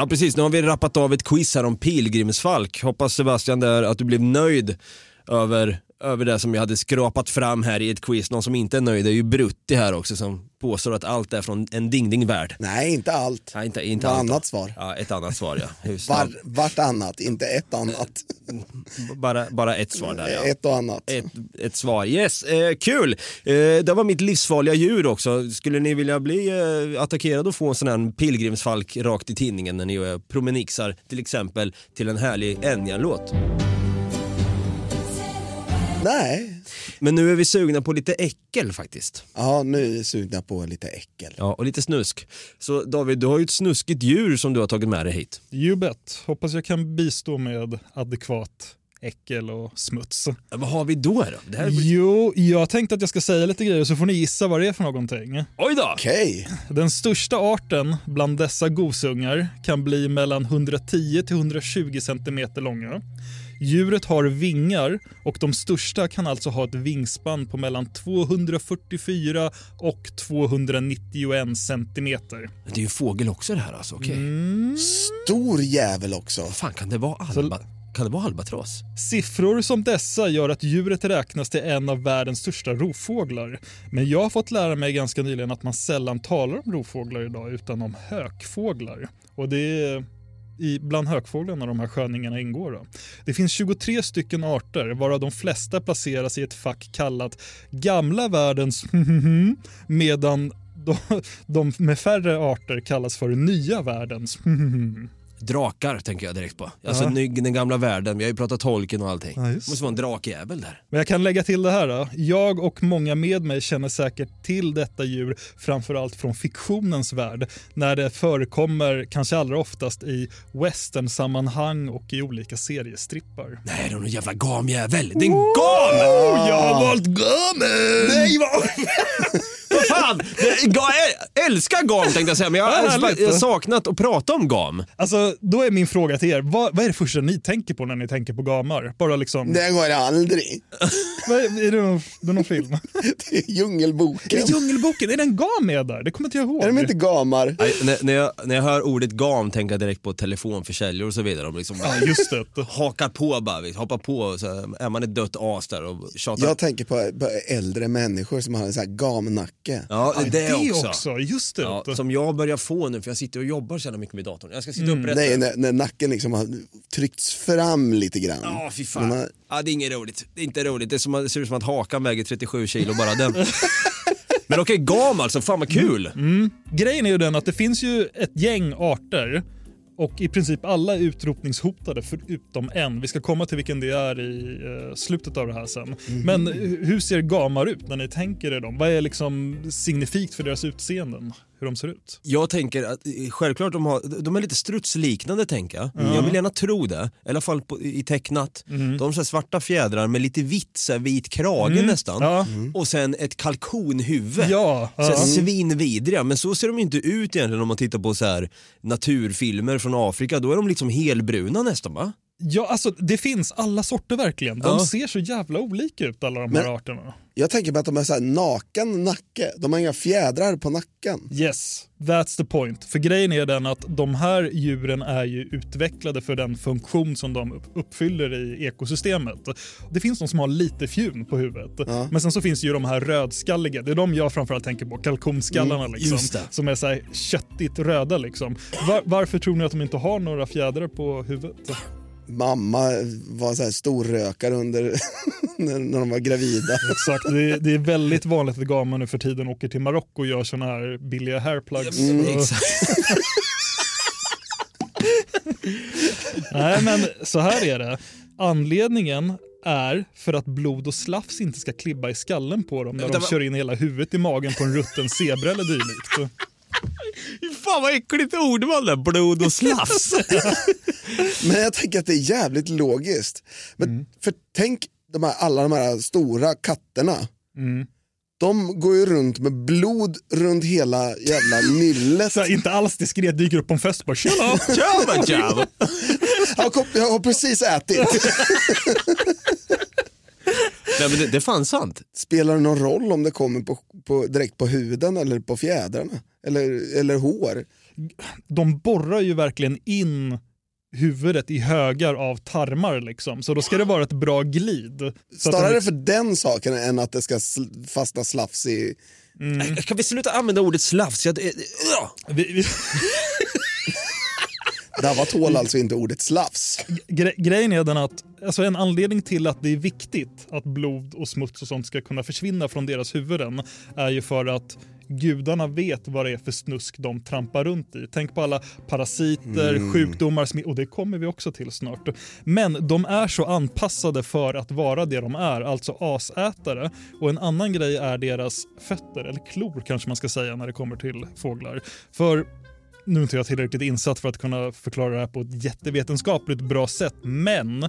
Ja precis, nu har vi rappat av ett quiz här om pilgrimsfalk. Hoppas Sebastian där att du blev nöjd över, över det som jag hade skrapat fram här i ett quiz. Någon som inte är nöjd är ju Brutti här också som påstår att allt är från en ding-ding-värld. Nej, inte allt. Nej, inte, inte Ett allt. annat svar. Ja, ett annat svar ja. Var, vartannat, inte ett annat. bara, bara ett svar där ja. Ett och annat. Ett, ett svar, yes. Eh, kul! Eh, det var mitt livsfarliga djur också. Skulle ni vilja bli eh, attackerade och få en sån här pilgrimsfalk rakt i tinningen när ni eh, promenixar till exempel till en härlig Enya-låt? Nej. Men nu är vi sugna på lite äckel faktiskt. Ja, nu är vi sugna på lite äckel. Ja, och lite snusk. Så David, du har ju ett snuskigt djur som du har tagit med dig hit. You bet. Hoppas jag kan bistå med adekvat äckel och smuts. Ja, vad har vi då då? Det här blir... Jo, jag tänkte att jag ska säga lite grejer så får ni gissa vad det är för någonting. Oj då! Okej. Den största arten bland dessa gosungar kan bli mellan 110 till 120 cm långa. Djuret har vingar och de största kan alltså ha ett vingspann på mellan 244 och 291 centimeter. Det är ju fågel också det här alltså, okej. Mm. Stor jävel också. Fan kan det vara? Alba... Kan det vara albatross? Siffror som dessa gör att djuret räknas till en av världens största rovfåglar. Men jag har fått lära mig ganska nyligen att man sällan talar om rovfåglar idag utan om hökfåglar. Och det är i, bland hökfåglarna de här sköningarna ingår. Då. Det finns 23 stycken arter varav de flesta placeras i ett fack kallat gamla världens medan de, de med färre arter kallas för nya världens Drakar tänker jag direkt på. Alltså Ja. den gamla världen, vi har ju pratat Tolkien och allting. Ja, just måste vara en drakjävel där. Men jag kan lägga till det här. Då. Jag och många med mig känner säkert till detta djur framförallt från fiktionens värld när det förekommer kanske allra oftast i western-sammanhang och i olika seriestrippar. Nej, det är någon jävla gamjävel. Det är en gam! jag har valt gamen! Nej, vad... Fan! Jag älskar gam tänkte jag säga, men jag Ja, har saknat att prata om gam. Alltså, då är min fråga till er, vad, vad är det första ni tänker på när ni tänker på gamar? Bara liksom, Det går aldrig. vad är, är det, någon, det är någon film? Det är Djungelboken. Är det Djungelboken? Är det en gam med där? Det kommer inte jag ihåg. Är de inte gamar? Nej, när, när, jag, när jag hör ordet gam tänker jag direkt på telefonförsäljare och så vidare. De liksom Ja, just det. hakar på bara, hoppar på och så är man ett dött as där och tjatar. Jag tänker på, på äldre människor som har en sån här gamnacke. Ja, det, Det också. också. Just det. Ja, som jag börjar få nu för jag sitter och jobbar så jävla mycket med datorn. Jag ska sitta Mm. upprätt. Nej, när, när nacken liksom har tryckts fram lite grann. Ja, fy Den fan. har- Ja, det är inget roligt. Det är inte roligt. Det, är som, det ser ut som att hakan väger 37 kilo bara den. Men okej, gam alltså. Fan vad kul. Grejen är ju den att det finns ju ett gäng arter och i princip alla är utrotningshotade förutom en. Vi ska komma till vilken det är i eh, slutet av det här sen. Men hu- hur ser gamar ut när ni tänker er dem? Vad är liksom signifikt för deras utseenden? Hur de ser ut? Jag tänker att eh, självklart de, har, de är lite strutsliknande tänker jag. Jag vill gärna tro det. I alla fall på, i tecknat. De har så svarta fjädrar med lite vitt, så här vit krage nästan. Ja. Och sen ett kalkonhuvud. Ja, Så här svinvidriga, men så ser de inte ut egentligen om man tittar på så här naturfilmer från Afrika. Då är de liksom helbruna nästan va? Ja, alltså det finns alla sorter verkligen. De Ja. ser så jävla olika ut alla de Men- här arterna. Jag tänker på att de har så här naken nacke. De har inga fjädrar på nacken. Yes, that's the point. För grejen är den att de här djuren är ju utvecklade för den funktion som de upp- uppfyller i ekosystemet. Det finns de som har lite fjun på huvudet. Men sen så finns ju de här rödskalliga. Det är de jag framförallt tänker på. Kalkonskallarna liksom. just det. Som är så här köttigt röda liksom. Var, varför tror ni att de inte har några fjädrar på huvudet? Mamma var så här storrökare under när, de var gravida. Exakt, det är, det är väldigt vanligt att gamar nu för tiden åker till Marocko och gör såna här billiga hairplugs. Mm. Nej, men så här är det. Anledningen är för att blod och slafs inte ska klibba i skallen på dem när Vänta, de kör in hela huvudet i magen på en rutten zebra eller dylikt. Fan vad äckligt ordval där, blod och slafs. Men jag tänker att det är jävligt logiskt. Men Mm. För tänk de här, alla de här stora katterna. Mm. De går ju runt med blod runt hela jävla nyllet. Så inte alls diskret dyker upp på en fest bara “tjena!” Tjaba, tjaba. Jag, kom, jag har precis ätit. Nej, men det, det är fan sant. Spelar det någon roll om det kommer på, på, direkt på huden eller på fjädrarna? Eller, eller hår? De borrar ju verkligen in huvudet i högar av tarmar liksom. Så då ska det vara ett bra glid. Snarare den- för den saken än att det ska fastna slafs i... Mm. Kan vi sluta använda ordet slafs? Jag, äh, vi, vi, Dava tål alltså inte ordet slafs. gre grejen är den att alltså en anledning till att det är viktigt att blod och smuts och sånt ska kunna försvinna från deras huvuden är ju för att gudarna vet vad det är för snusk de trampar runt i. Tänk på alla parasiter, Mm. sjukdomar, och det kommer vi också till snart. Men de är så anpassade för att vara det de är, alltså asätare. Och en annan grej är deras fötter, eller klor kanske man ska säga när det kommer till fåglar. För nu är inte jag tillräckligt insatt för att kunna förklara det här på ett jättevetenskapligt bra sätt, men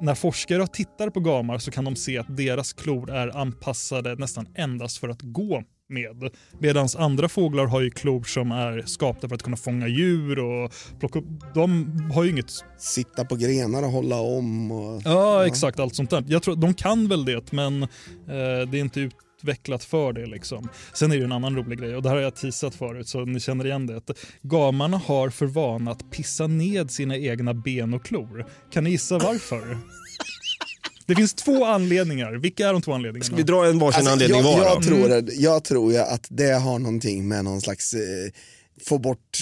när forskare tittar på gamar så kan de se att deras klor är anpassade nästan endast för att gå med. Medan andra fåglar har ju klor som är skapta för att kunna fånga djur och plocka upp. De har ju inget... Sitta på grenar och hålla om. Och... Ja, exakt. Allt sånt där. Jag tror, de kan väl det, men eh, det är inte utvecklat för det. Liksom. Sen är det ju en annan rolig grej och det här har jag teasat förut så ni känner igen det. Att gamarna har för vana att pissa ned sina egna ben och klor. Kan ni gissa varför? Det finns två anledningar. Vilka är de två anledningarna? Ska vi dra en varsin Alltså, anledning jag, var jag, då? tror, jag tror ju att det har någonting med någon slags eh, få bort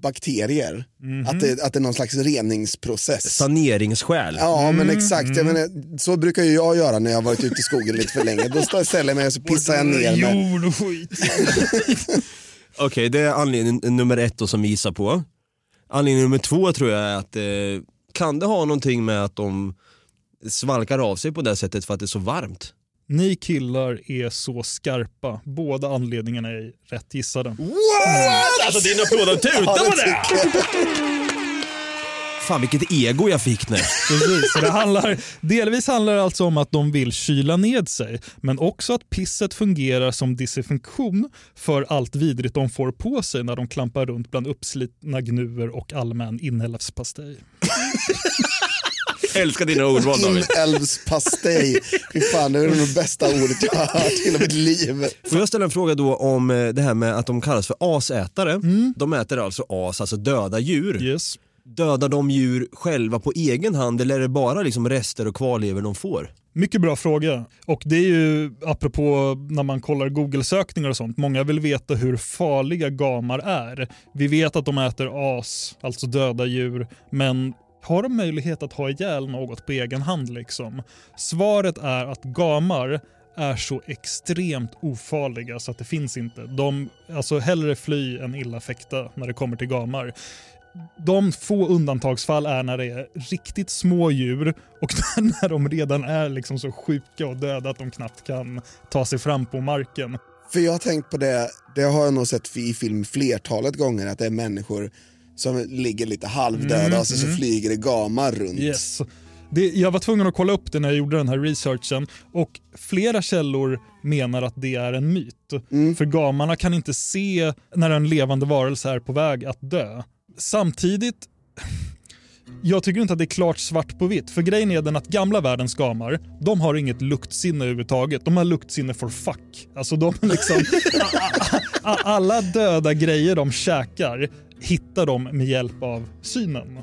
bakterier. Mhm. Att, det, att det är någon slags reningsprocess. Saneringsskäl. Ja men exakt, Mm. menar, så brukar ju jag göra när jag har varit ute i skogen lite för länge. Då står- ställer jag mig och så pissar jag ner mig. Jord och skit. Okej, det är anledning nummer ett då som vi gissar på. Anledning nummer två tror jag är att eh, kan det ha någonting med att de svalkar av sig på det sättet för att det är så varmt? Ni killar är så skarpa. Båda anledningarna är rätt gissade. Alltså din applåd tuta Ja, på det Fan vilket ego jag fick nu. Precis, så det handlar, delvis handlar det alltså om att de vill kyla ned sig, men också att pisset fungerar som desinfektion för allt vidrigt de får på sig när de klampar runt bland uppslitna gnuer och allmän inälvspastej. Älskar dina ordval David. Inälvspastej. Fy fan, det är det bästa ordet jag har hört i hela mitt liv. Får jag ställa en fråga då om eh, det här med att de kallas för asätare. De äter alltså as, alltså döda djur. Yes. Dödar de djur själva på egen hand eller är det bara liksom rester och kvarlevor de får? Mycket bra fråga. Och det är ju apropå när man kollar Google-sökningar och sånt. Många vill veta hur farliga gamar är. Vi vet att de äter as, alltså döda djur, men har de möjlighet att ha ihjäl något på egen hand liksom? Svaret är att gamar är så extremt ofarliga så att det finns inte. De, alltså hellre fly än illa fäkta när det kommer till gamar. De få undantagsfall är när det är riktigt små djur och när de redan är liksom så sjuka och döda att de knappt kan ta sig fram på marken. För jag har tänkt på det, det har jag nog sett i film flertalet gånger, att det är människor som ligger lite halvdöda Mm, och så, så mm. flyger det gamar runt. Yes. Det, jag var tvungen att kolla upp det när jag gjorde den här researchen och flera källor menar att det är en myt. För gamarna kan inte se när en levande varelse är på väg att dö. Samtidigt jag tycker inte att det är klart svart på vitt. För grejen är den att gamla världens gamar, de har inget luktsinne överhuvudtaget. De har luktsinne for fuck. Alltså de liksom... alla döda grejer de käkar hittar de med hjälp av synen.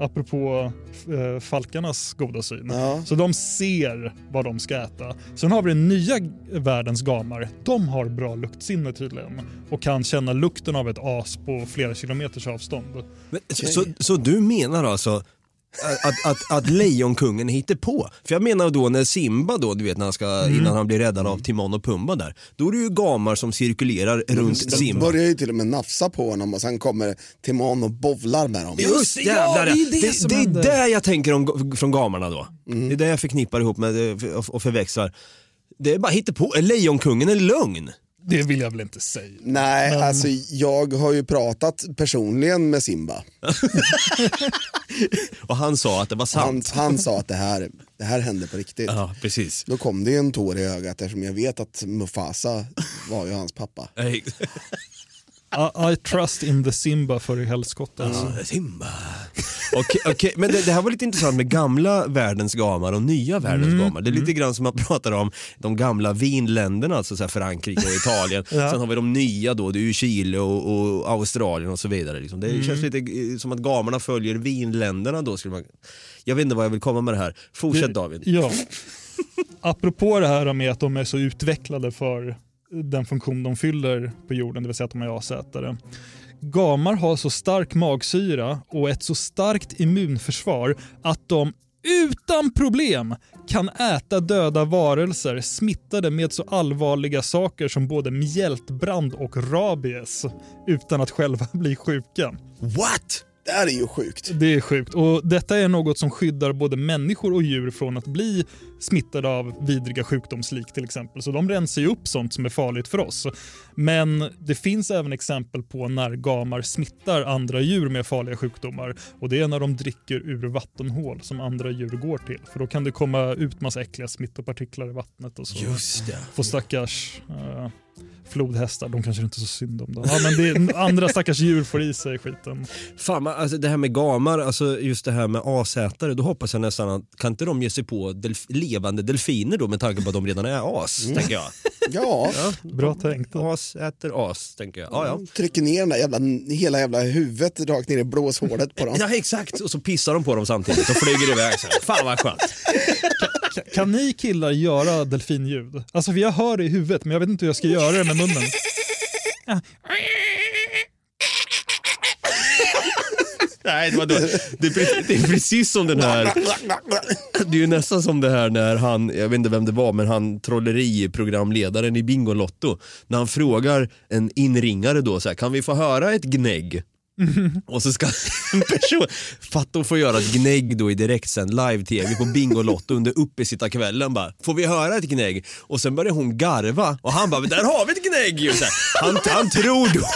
Apropå eh, falkarnas goda syn. Ja. Så de ser vad de ska äta. Sen har vi den nya världens gamar. De har bra luktsinne tydligen och kan känna lukten av ett as på flera kilometers avstånd. Men, så, så du menar alltså att, att, att Lejonkungen hittar på. För jag menar då när Simba då, du vet när han ska, innan han blir räddad av Timon och Pumba där. Då är det ju gamar som cirkulerar runt De Simba. börjar ju till och med nafsa på honom och sen kommer Timon och bovlar med dem. Just jävlar, det är det det, som det är där jag tänker om, från gamarna då. Det är det jag förknippar ihop med och, och förväxlar. Det är bara hittepå, Lejonkungen är lögn. Det vill jag väl inte säga. Nej, alltså jag har ju pratat personligen med Simba. Och han sa att det var Han, sant. han sa att det här, det här hände på riktigt. Ja, precis. Då kom det ju en tår i ögat eftersom jag vet att Mufasa var ju hans pappa. I, I trust in the Simba för i helskotta. alltså. Simba. Okej, okej, men det, det här var lite intressant med gamla världens gamar och nya världens Mm, gamar. Det är lite grann som man pratar om de gamla vinländerna, alltså så Frankrike och Italien. Ja. Sen har vi de nya då, det är ju Chile och, och Australien och så vidare. Liksom. Det Mm. känns lite eh, som att gamarna följer vinländerna då. Skulle man... Jag vet inte vad jag vill komma med det här. Fortsätt David. Ja. Apropå det här med att de är så utvecklade för den funktion de fyller på jorden, det vill säga att de är asätare. Gamar har så stark magsyra och ett så starkt immunförsvar att de utan problem kan äta döda varelser smittade med så allvarliga saker som både mjältbrand och rabies utan att själva bli sjuka. What? Det här är ju sjukt. Det är sjukt och detta är något som skyddar både människor och djur från att bli smittade av vidriga sjukdomslik till exempel. Så de rensar ju upp sånt som är farligt för oss. Men det finns även exempel på när gamar smittar andra djur med farliga sjukdomar och det är när de dricker ur vattenhål som andra djur går till. För då kan det komma ut massa äckliga smittopartiklar i vattnet och så Just det. får stackars eh, flodhästar, de kanske inte är så synd om dem. Ja, men det andra stackars djur får i sig skiten. Fan, alltså det här med gamar, alltså just det här med asätare, då hoppas jag nästan att kan inte de ge sig på delf levande delfiner då med tanke på att de redan är as, tänker jag. Ja, Bra tänkt. As äter as, tänker jag. Ja, ja. trycker ner den där jävla, hela jävla huvudet rakt ner i blåshålet på dem. Ja exakt, och så pissar de på dem samtidigt och flyger iväg. Så. här. Fan vad skönt. Kan, kan ni killar göra delfinljud? Alltså för jag hör det i huvudet men jag vet inte hur jag ska göra det med munnen. Nej, det, var då. Det, är, pre- det är precis som den här, det är ju nästan som det här när han, jag vet inte vem det var, men han trolleriprogramledaren i Bingolotto, när han frågar en inringare då så här, kan vi få höra ett gnägg? Och så ska en person, fatta att få göra ett gnägg då i direktsänd live-tv på Bingolotto under uppesittarkvällen bara, får vi höra ett gnägg? Och sen börjar hon garva och han bara, där har vi ett gnägg ju! Han, han tror då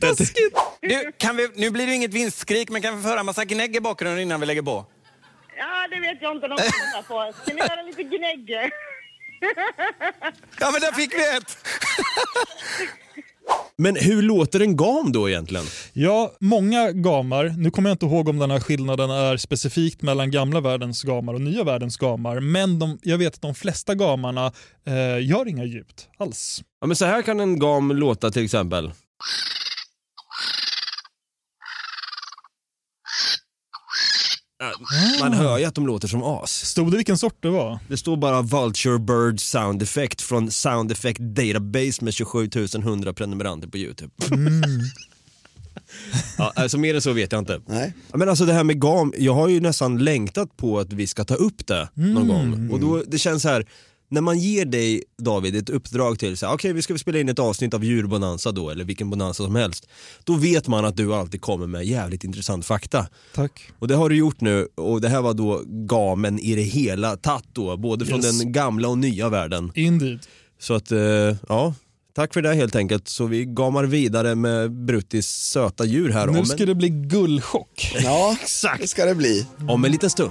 Nu, kan vi, nu blir det inget vinstskrik, men kan vi få höra en massa gnägg i bakgrunden innan vi lägger på? Ja, det vet jag inte något på. Ska ni göra lite gnägg? Ja, men där fick vi ett! Men hur låter en gam då egentligen? Ja, många gamar, nu kommer jag inte ihåg om den här skillnaden är specifikt mellan gamla världens gamar och nya världens gamar, men de, jag vet att de flesta gamarna eh, gör inga ljud alls. Ja, men så här kan en gam låta till exempel. Man hör ju att de låter som as. Stod det vilken sort det var? Det står bara Vulture Bird Sound Effect från Sound Effect Database med 27 100 prenumeranter på Youtube. ja, alltså mer än så vet jag inte. Nej. Men alltså det här med gam, jag har ju nästan längtat på att vi ska ta upp det någon gång. Och då, det känns så här, när man ger dig David ett uppdrag till, okej vi ska spela in ett avsnitt av djurbonanza då, eller vilken bonanza som helst. Då vet man att du alltid kommer med jävligt intressant fakta. Tack. Och det har du gjort nu och det här var då gamen i det hela tatt då, både från Yes. den gamla och nya världen. Indeed. Så att, eh, ja, tack för det helt enkelt. Så vi gamar vidare med Bruttis söta djur här Nu om, ska det bli gullchock. Ja, Exakt. det ska det bli. om en liten stund.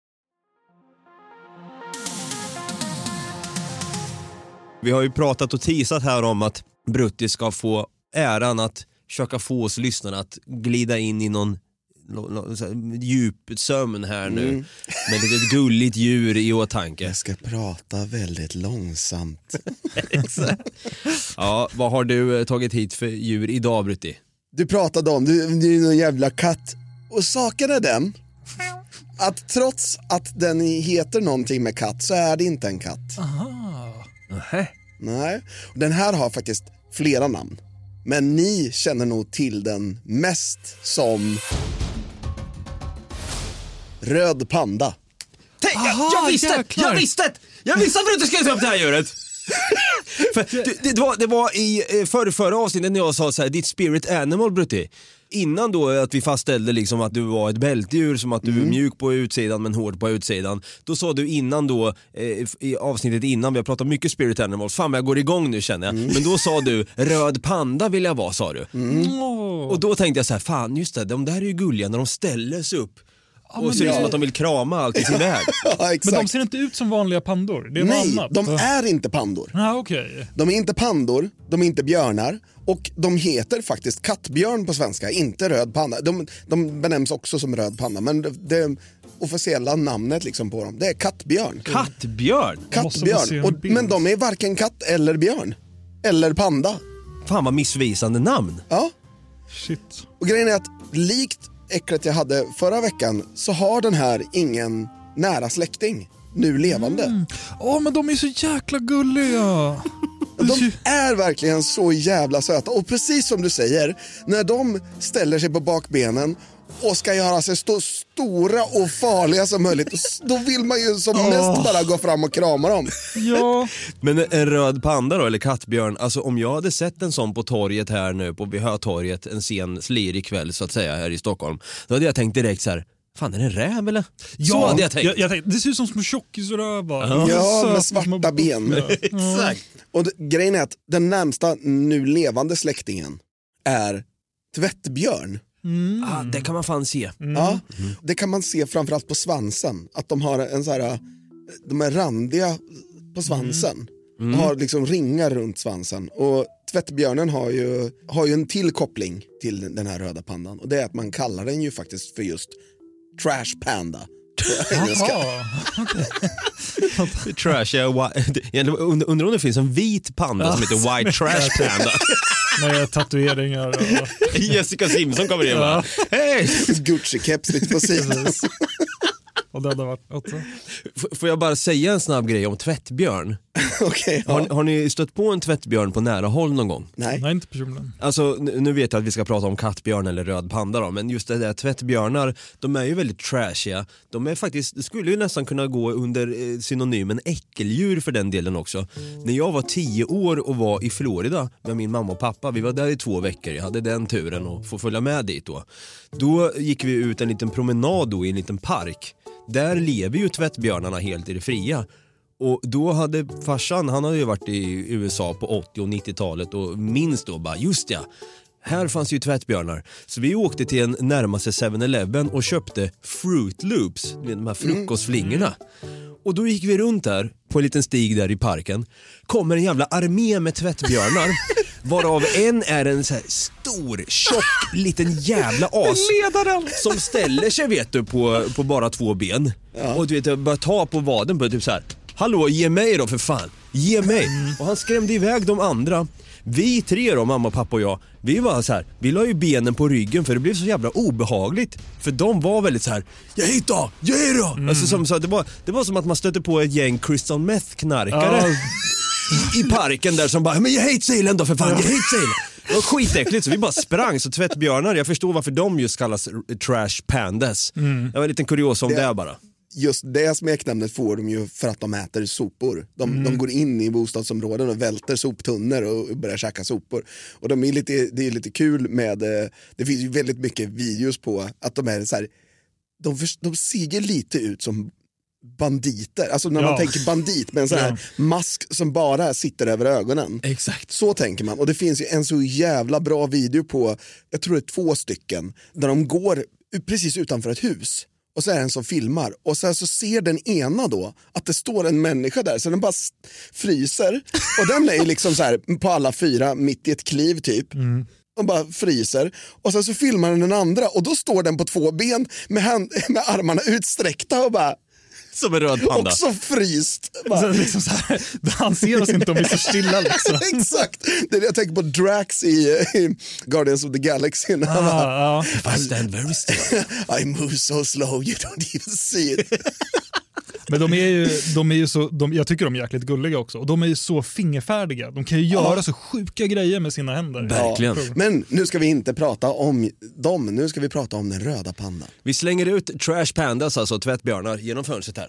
Vi har ju pratat och teasat här om att Brutti ska få äran att försöka få oss lyssnare att glida in i någon djup sömn här nu Mm. med ett litet gulligt djur i åtanke. Jag ska prata väldigt långsamt. Ja, vad har du eh, tagit hit för djur idag Brutti? Du pratade om, du, du är någon jävla katt. Och saken är den, att trots att den heter någonting med katt så är det inte en katt. Nej, den här har faktiskt flera namn. Men ni känner nog till den mest som Röd panda. Tänk, jag, jag visste! jäklar. Jag visste! Jag visste att Brutti skulle ta upp det här djuret! För, det, det, var, det var i eh, förra, förra avsnittet när jag sa så här, ditt spirit animal Brutti. Innan då att vi fastställde liksom att du var ett bältdjur, som att du är mjuk på utsidan men hård på utsidan. Då sa du innan då, eh, i avsnittet innan, vi har pratat mycket spirit animals, fan jag går igång nu känner jag. Men då sa du, röd panda vill jag vara sa du. Och då tänkte jag så här, fan just det, de där är ju gulliga när de ställer sig upp och men ser ut som att de vill krama allt i sin väg. Ja, Men de ser inte ut som vanliga pandor. Det är Nej, något annat. de är inte pandor. Ah, okej. De är inte pandor, de är inte björnar och de heter faktiskt kattbjörn på svenska, inte röd panda. De, de benämns också som röd panda men det, det officiella namnet liksom på dem det är kattbjörn. Kattbjörn? Kattbjörn. Och, men de är varken katt eller björn. Eller panda. Fan vad missvisande namn. Ja. Shit. Och grejen är att likt äcklet jag hade förra veckan så har den här ingen nära släkting nu levande. Åh, men de är så jäkla gulliga. De är verkligen så jävla söta och precis som du säger, när de ställer sig på bakbenen och ska göra sig så stora och farliga som möjligt, då vill man ju som mest bara gå fram och krama dem. Ja. Men en röd panda då, eller kattbjörn, alltså om jag hade sett en sån på torget här nu, på Hötorget en sen slirig kväll så att säga här i Stockholm, då hade jag tänkt direkt så här. Fan är det en räv eller? så hade jag tänkt. Jag, jag tänkte, det ser ut som små tjockisrövar. Ja, Söta med svarta ben. Exakt. Och det, grejen är att den närmsta nu levande släktingen är tvättbjörn. Ah, det kan man fan se. Ja, det kan man se framförallt på svansen. Att de har en så här, de är randiga på svansen. Och har liksom ringar runt svansen. Och tvättbjörnen har ju, har ju en till koppling till den här röda pandan. Och det är att man kallar den ju faktiskt för just trash panda. På engelska. Jaha. Trashiga, undrar om det finns en vit panda som heter White Trash Panda. Med tatueringar och... Jessica Simpson kommer in och bara, hej! Gucci-keps lite på sidan. Och det hade varit också. F- Får jag bara säga en snabb grej om tvättbjörn? Okej, ja. Har, har ni stött på en tvättbjörn på nära håll någon gång? Nej. Nej, inte personligen. Alltså nu nu vet jag att vi ska prata om kattbjörn eller röd panda då, men just det där tvättbjörnar, de är ju väldigt trashiga. De är faktiskt, det skulle ju nästan kunna gå under eh, synonymen äckeldjur för den delen också. När jag var tio år och var i Florida med min mamma och pappa, vi var där i två veckor, jag hade den turen att få följa med dit då. Då gick vi ut en liten promenad då i en liten park. Där lever ju tvättbjörnarna helt i det fria. Och då hade farsan, han hade ju varit i USA på 80 och 90-talet och minns då bara, just ja, här fanns ju tvättbjörnar. Så vi åkte till en närmaste 7-Eleven och köpte Fruit Loops, de här frukostflingorna. Och då gick vi runt där på en liten stig där i parken. Kommer en jävla armé med tvättbjörnar. Varav en är en så här stor, tjock, liten jävla as. Ledaren! Som ställer sig vet du på, på bara två ben. Och du vet börjar ta på vaden på typ så här. Hallå ge mig då för fan. Ge mig. Och han skrämde iväg de andra. Vi tre då, mamma, pappa och jag, vi var så här, vi la ju benen på ryggen för det blev så jävla obehagligt. För de var väldigt så här, jag hit då, ge då. Alltså, som, så, det, var, det var som att man stötte på ett gäng crystal meth-knarkare i, i parken där som bara, men jag hate Zealand då för fan, jag hate Zealand. Det var skitäckligt så vi bara sprang. Så tvättbjörnar, jag förstår varför de just kallas trash pandas. Det var en liten kuriosa om det, Det- bara. Just det smeknamnet får de ju för att de äter sopor. De, de går in i bostadsområden och välter soptunnor och börjar käka sopor. Och de är lite, det är lite kul med, eh, det finns ju väldigt mycket videos på att de är så här, de, de ser ju lite ut som banditer. Alltså när Ja. man tänker bandit med en sån här mask som bara sitter över ögonen. Exakt. Så tänker man. Och det finns ju en så jävla bra video på, jag tror det är två stycken, där de går precis utanför ett hus. Och så är det en som filmar och sen så ser den ena då att det står en människa där så den bara fryser. Och den är ju liksom så här på alla fyra mitt i ett kliv typ. Och bara fryser. Och sen så filmar den den andra och då står den på två ben med, hand, med armarna utsträckta och bara Som en röd panda. också fryst. Liksom så här, han ser oss inte om vi står stilla. Liksom. Exakt! Det är det jag tänker på Drax i, i Guardians of the Galaxy. Ah, ja. I stand very still. I move so slow you don't even see it. Men de är ju, de är ju så, de, jag tycker de är jäkligt gulliga också. Och de är ju så fingerfärdiga. De kan ju göra så sjuka grejer med sina händer. Verkligen. Men nu ska vi inte prata om dem, nu ska vi prata om den röda pandan. Vi slänger ut trash pandas, alltså tvättbjörnar, genom fönstret här.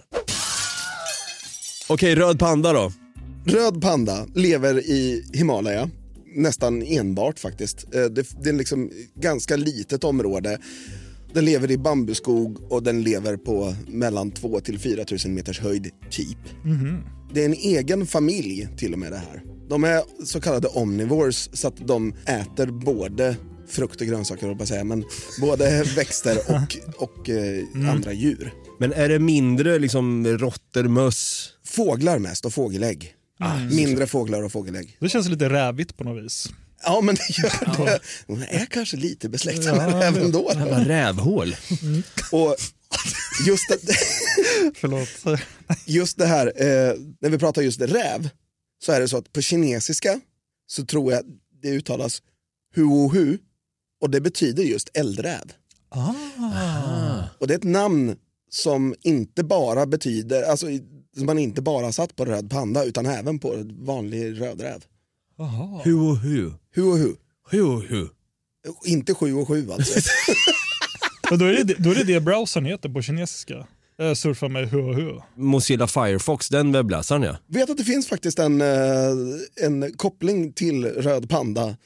Okej, röd panda då. Röd panda lever i Himalaya, nästan enbart faktiskt. Eh, Det, det är liksom ganska litet område. Den lever i bambuskog och den lever på mellan 2 till 4 000 meters höjd, typ. Det är en egen familj till och med det här. De är så kallade omnivores så att de äter både frukt och grönsaker, jag på säga, men både växter och, och eh, andra djur. Men är det mindre liksom råttor, möss? Fåglar mest och fågelägg. Mindre fåglar och fågelägg. Det känns lite rävigt på något vis. Ja, men det gör det. Hon är kanske lite besläktad med räven då. Jävla rävhål. Och just det, Förlåt. just det här, eh, när vi pratar just räv, så är det så att på kinesiska så tror jag det uttalas huohu och det betyder just eldräv. Och det är ett namn som inte bara betyder, alltså som man inte bara satt på röd panda utan även på vanlig rödräv. Hu och hu. Huohu. Hu och hu. Inte sju och sju alltså. Men då, är det, då är det det browsern heter på kinesiska. Jag surfar med hu och hu. Mozilla Firefox, den webbläsaren ja. Vet att det finns faktiskt en, eh, en koppling till Röd Panda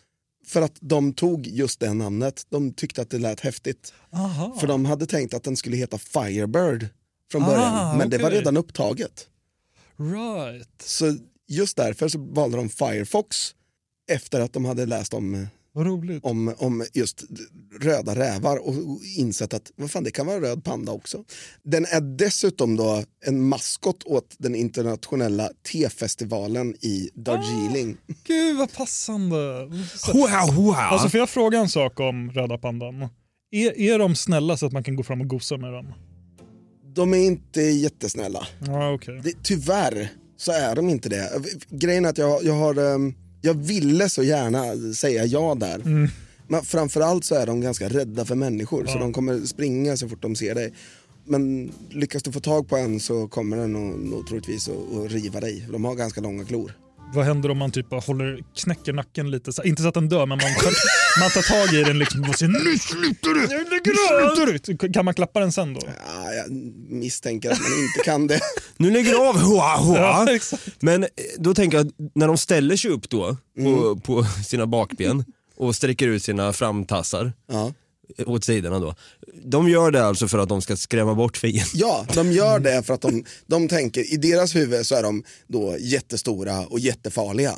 för att de tog just det namnet. De tyckte att det lät häftigt. Aha. För de hade tänkt att den skulle heta Firebird från början, Ah, men det var redan upptaget. Right. Så just därför så valde de Firefox efter att de hade läst om, om, om just röda rävar och insett att vad fan, det kan vara röd panda också. Den är dessutom då en maskot åt den internationella tefestivalen i Darjeeling. Gud vad passande. Wow, wow. Alltså får jag fråga en sak om röda pandan? Är, är de snälla så att man kan gå fram och gosa med dem? De är inte jättesnälla. Ja, okej. Det, tyvärr så är de inte det. Grejen är att jag, jag har, ehm, jag ville så gärna säga ja där. Men framförallt så är de ganska rädda för människor så de kommer springa så fort de ser dig. Men lyckas du få tag på en så kommer den nog, nog troligtvis att, att riva dig. De har ganska långa klor. Vad händer om man typ håller, knäcker nacken lite? Så, inte så att den dör, men man tar, man tar tag i den liksom och säger nu slutar du! Nu slutar du! Kan man klappa den sen då? Ja, jag misstänker att man inte kan det. Nu lägger du av hoa, hoa. Ja. Men eh, då tänker jag, när de ställer sig upp då på, på sina bakben och sträcker ut sina framtassar Ja. Åt sidorna då. De gör det alltså för att de ska skrämma bort fienden. Ja, de gör det för att de, de tänker, i deras huvud så är de då jättestora och jättefarliga.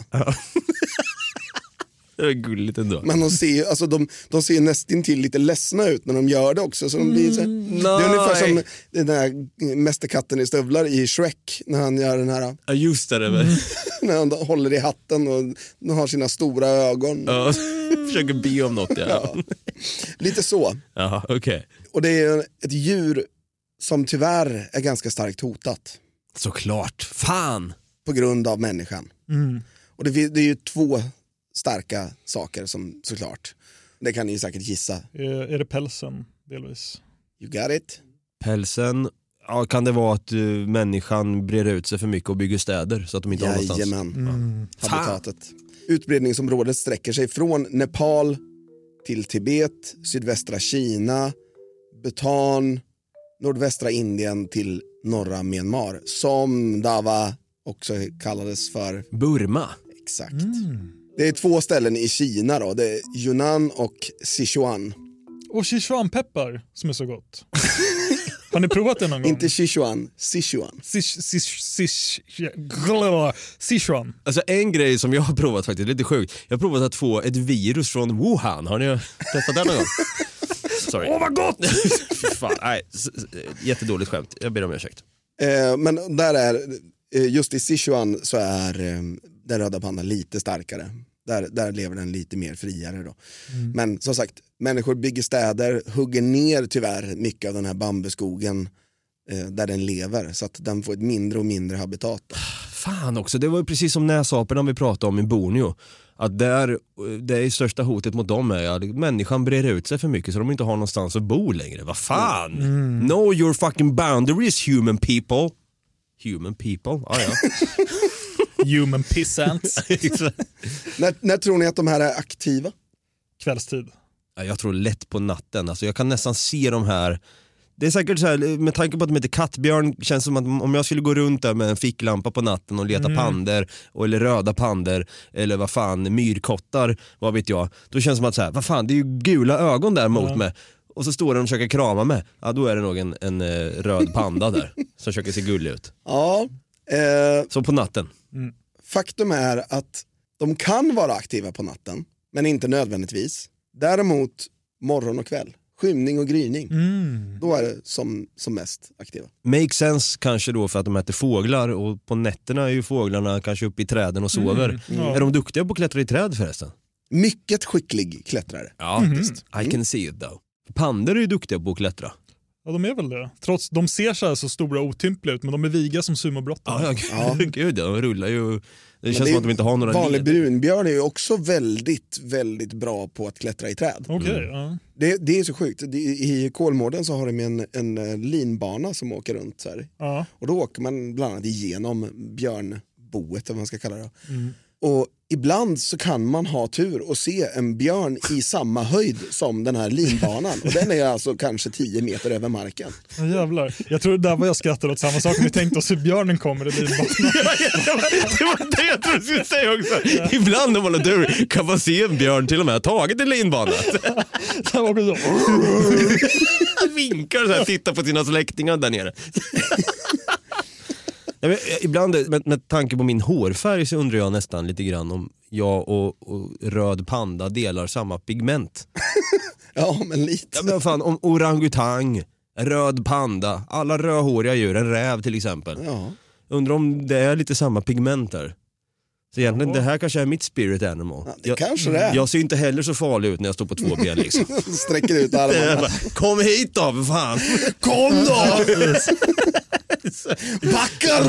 Det är gulligt ändå. Men de ser, ju- alltså de, de ser nästintill lite ledsna ut när de gör det också. Så de blir så här, det är ungefär som den där mästerkatten i stövlar i Shrek när han gör den här, Ja just det, det var- när han håller i hatten och har sina stora ögon. ja, försöker be om något ja. Ja. Lite så. Jaha, okej. Och det är ett djur som tyvärr är ganska starkt hotat Såklart. Fan! på grund av människan. Och det, det är ju två starka saker som såklart, det kan ni ju säkert gissa. Är, är det pälsen delvis? You got it? Pälsen, ja, kan det vara att uh, människan breder ut sig för mycket och bygger städer så att de inte har någonstans? Jajamän. Habitatet. Utbredningsområdet sträcker sig från Nepal till Tibet, sydvästra Kina, Bhutan, nordvästra Indien till norra Myanmar. Som Dava också kallades för. Burma? Exakt. Det är två ställen i Kina då. Det är Yunnan och Sichuan. Och Sichuanpeppar som är så gott. Har ni provat det någon gång? Inte Sichuan, Sichuan. Sich- sich- sich- Sichuan. Alltså en grej som jag har provat faktiskt, lite sjukt. Jag har provat att få ett virus från Wuhan. Har ni testat det någon gång? Sorry. Åh vad gott! Fan, nej. Jättedåligt skämt. Jag ber om ursäkt. Eh, men där är, eh, just i Sichuan så är eh, den röda pandan lite starkare. Där, där lever den lite mer friare då. Mm. Men som sagt, människor bygger städer, hugger ner tyvärr mycket av den här bambuskogen eh, där den lever så att den får ett mindre och mindre habitat. Då. Fan också, det var precis som näsaporna vi pratade om i Borneo. Att där, det är största hotet mot dem är att människan breder ut sig för mycket så de inte har någonstans att bo längre. Vad fan? Know your fucking boundaries human people. Human people, ah, ja. Human pissants. När, när tror ni att de här är aktiva? Kvällstid. Ja, Jag tror lätt på natten, alltså jag kan nästan se de här det är säkert så här, med tanke på att de heter kattbjörn, känns som att om jag skulle gå runt där med en ficklampa på natten och leta Mm. pander eller röda pander eller vad fan, myrkottar, vad vet jag. Då känns det som att så här, vad fan, det är ju gula ögon där mot Ja. mig. Och så står den och försöker krama mig. Ja, då är det nog en, en eh, röd panda där som försöker se gullig ut. Ja, eh, Så på natten. faktum är att de kan vara aktiva på natten, men inte nödvändigtvis. Däremot morgon och kväll, skymning och gryning, Mm. då är det som, som mest aktiva. Make sense kanske då för att de äter fåglar och på nätterna är ju fåglarna kanske uppe i träden och sover. Mm, ja. Är de duktiga på att klättra i träd förresten? Mycket skicklig klättrare. Ja, I can see it though. Pandor är ju duktiga på att klättra. Ja, de är väl det. Trots de ser så här så stora och otympliga ut, men de är viga som sumobrottare. Ja, ja, gud, gud ja, de rullar ju. Det Men känns det som att de inte har några Vanlig brunbjörn är ju också väldigt, väldigt bra på att klättra i träd. Okej, Mm. ja. Det, det är så sjukt. I Kolmården så har de en, en eh, linbana som åker runt så här. ja. Och då åker man bland annat igenom björnboet, eller vad man ska kalla det. Mm. Och ibland så kan man ha tur och se en björn i samma höjd som den här linbanan. Och den är alltså kanske 10 meter över marken. Ja, jävlar. Jag tror det där var jag skrattade åt samma sak. Vi tänkte oss hur björnen kommer i linbanan. det var det jag trodde du skulle säga också. Ibland om man har tur kan man se en björn till och med ha tagit en linbana. Han var också så. Vinkar så här, tittar på sina släktingar där nere. Ja, men, eh, ibland med, med tanke på min hårfärg så undrar jag nästan lite grann om jag och, och röd panda delar samma pigment. Ja, men lite. Ja, men fan, om orangutang, röd panda, alla rödhåriga djur, en räv till exempel. Ja. Undrar om det är lite samma pigment där. Så egentligen, det här kanske är mitt spirit animal. Ja, det jag, kanske det är. jag ser inte heller så farlig ut när jag står på två ben liksom. Sträcker ut armarna. Kom hit då för fan! Kom då! Backa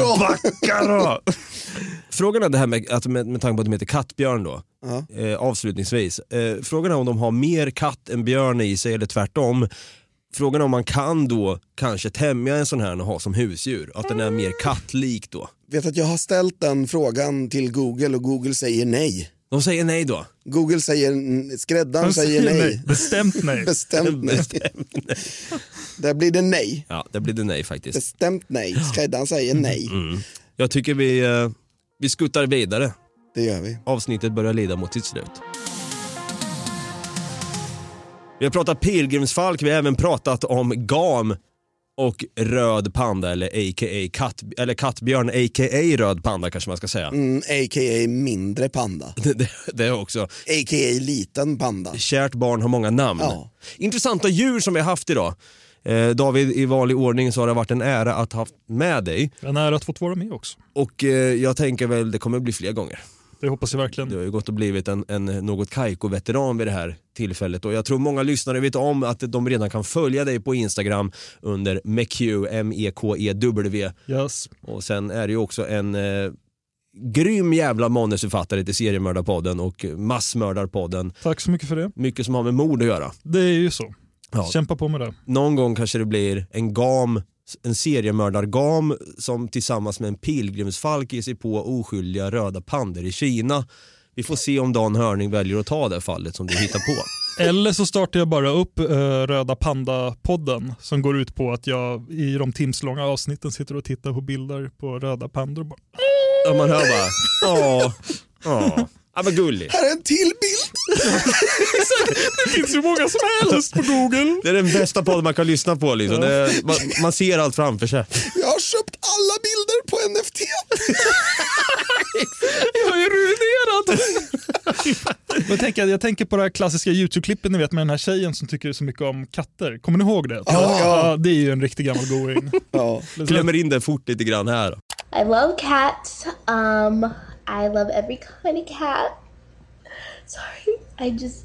då! Frågan är det här med, att med, med tanke på att de heter kattbjörn då, Ja. eh, avslutningsvis. Eh, frågan är om de har mer katt än björn i sig eller tvärtom. Frågan är om man kan då kanske tämja en sån här och ha som husdjur, att den är mer kattlik då. Vet att jag har ställt den frågan till Google och Google säger nej. De säger nej då. Google säger, skräddaren Han säger nej. Bestämt nej. Bestämt nej. Där blir det nej. Ja, det blir det nej faktiskt. Bestämt nej. Skräddaren säger nej. Mm. Jag tycker vi, eh, vi skuttar vidare. Det gör vi. Avsnittet börjar lida mot sitt slut. Vi har pratat pilgrimsfalk, vi har även pratat om gam och röd panda eller a.k.a. Katt, eller kattbjörn a.k.a. röd panda kanske man ska säga. Mm, A.k.a. mindre panda. Det, det, också. A.k.a. liten panda. Kärt barn har många namn. Ja. Intressanta djur som vi har haft idag. Eh, David, i vanlig ordning så har det varit en ära att ha haft med dig. En ära att fått vara med också. Och eh, jag tänker väl det kommer bli fler gånger. Det hoppas jag verkligen. Du har ju gått och blivit en, en något Kaiko-veteran vid det här tillfället och jag tror många lyssnare vet om att de redan kan följa dig på Instagram under MEQ, M-E-K-E-W. Yes. Och sen är det ju också en eh, grym jävla manusförfattare till Seriemördarpodden och Massmördarpodden. Tack så mycket för det. Mycket som har med mord att göra. Det är ju så. Ja. Kämpa på med det. Någon gång kanske det blir en gam, en seriemördargam som tillsammans med en pilgrimsfalk ger sig på oskyldiga röda pandor i Kina. Vi får se om Dan Hörning väljer att ta det fallet som du hittar på. Eller så startar jag bara upp eh, Röda Panda-podden som går ut på att jag i de timslånga avsnitten sitter och tittar på bilder på röda pandor. och Bara, Och man hör bara, åh. Ja, vad gullig. Här är en till bild. det finns ju många som helst på Google. Det är den bästa podden man kan lyssna på. Liksom. Det är, man, man ser allt framför sig. Jag har köpt alla bilder på NFT. Jag är ruinerad. jag, tänker, jag tänker på det här klassiska YouTube-klippet ni vet med den här tjejen som tycker så mycket om katter. Kommer ni ihåg det? Ja. det är ju en riktig gammal going. Ja. Klämmer in det fort lite grann här. I love cats. Um, I love every kind of cat. Sorry, I just,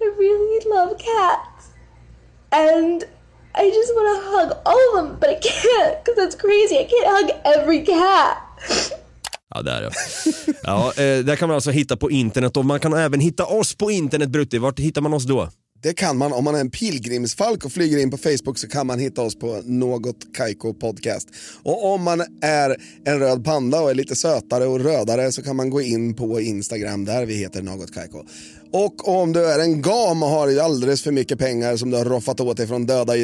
I really love cats. And I just want to hug all of them, but I can't because that's crazy. I can't hug every cat. Ja, där ja. ja eh, där kan man alltså hitta på internet och man kan även hitta oss på internet Brutti. Vart hittar man oss då? Det kan man om man är en pilgrimsfalk och flyger in på Facebook så kan man hitta oss på något Kaiko podcast. Och om man är en röd panda och är lite sötare och rödare så kan man gå in på Instagram där vi heter något Kaiko. Och om du är en gam och har alldeles för mycket pengar som du har roffat åt dig från döda eh,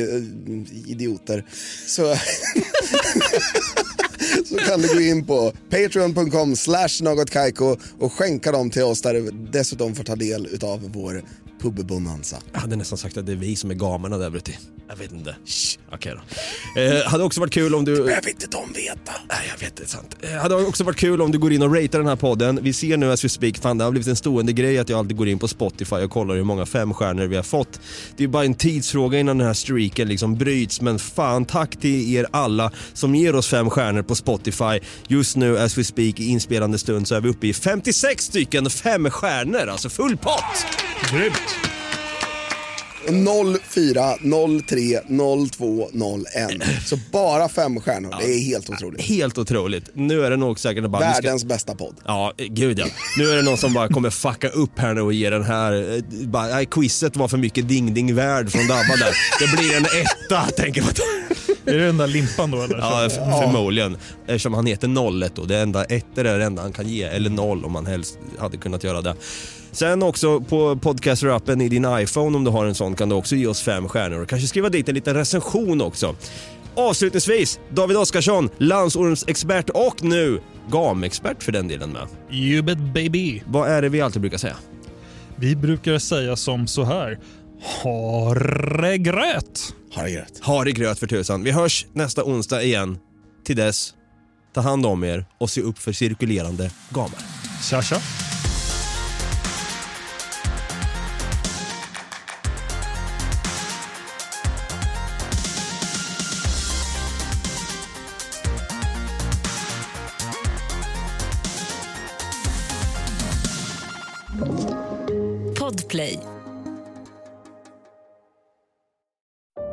idioter så så kan du gå in på patreon.com slash någotkaiko och skänka dem till oss där du dessutom får ta del av vår pubbonanza. Jag hade nästan sagt att det är vi som är gamerna där Brutti. Jag vet inte. Okej då. Eh, hade också varit kul om du... Det behöver inte de veta. Nej, jag vet, det är sant. Eh, hade också varit kul om du går in och ratear den här podden. Vi ser nu as we speak, fan det har blivit en stående grej att jag alltid går in på Spotify och kollar hur många femstjärnor vi har fått. Det är bara en tidsfråga innan den här streaken liksom bryts, men fan tack till er alla som ger oss fem stjärnor på Spotify. Just nu as we speak i inspelande stund så är vi uppe i 56 stycken fem stjärnor, alltså full pott! Grymt! 04, 03, 02, 01. Så bara fem stjärnor. Det är helt otroligt. Helt otroligt. Nu är det nog säkert bara... vi ska- Världens bästa podd. Ja, gud ja. Nu är det någon som bara kommer fucka upp här nu och ge den här, eh, bara, nej, quizet var för mycket ding-ding värld från Dabba där. Det blir en etta, tänker man. Är det den där limpan då eller? Ja, förmodligen. Eftersom han heter 01 då. Det enda ettor är det enda han kan ge, eller noll om han helst hade kunnat göra det. Sen också på podcaster-appen i din iPhone om du har en sån kan du också ge oss fem stjärnor och kanske skriva dit en liten recension också. Avslutningsvis, David Oskarsson, landsormsexpert och nu gamexpert för den delen med. You bet baby. Vad är det vi alltid brukar säga? Vi brukar säga som så här. Haregröt. Haregröt. Ha det gröt för tusan. Vi hörs nästa onsdag igen. Till dess, ta hand om er och se upp för cirkulerande gamar. Tja tja. Podplay.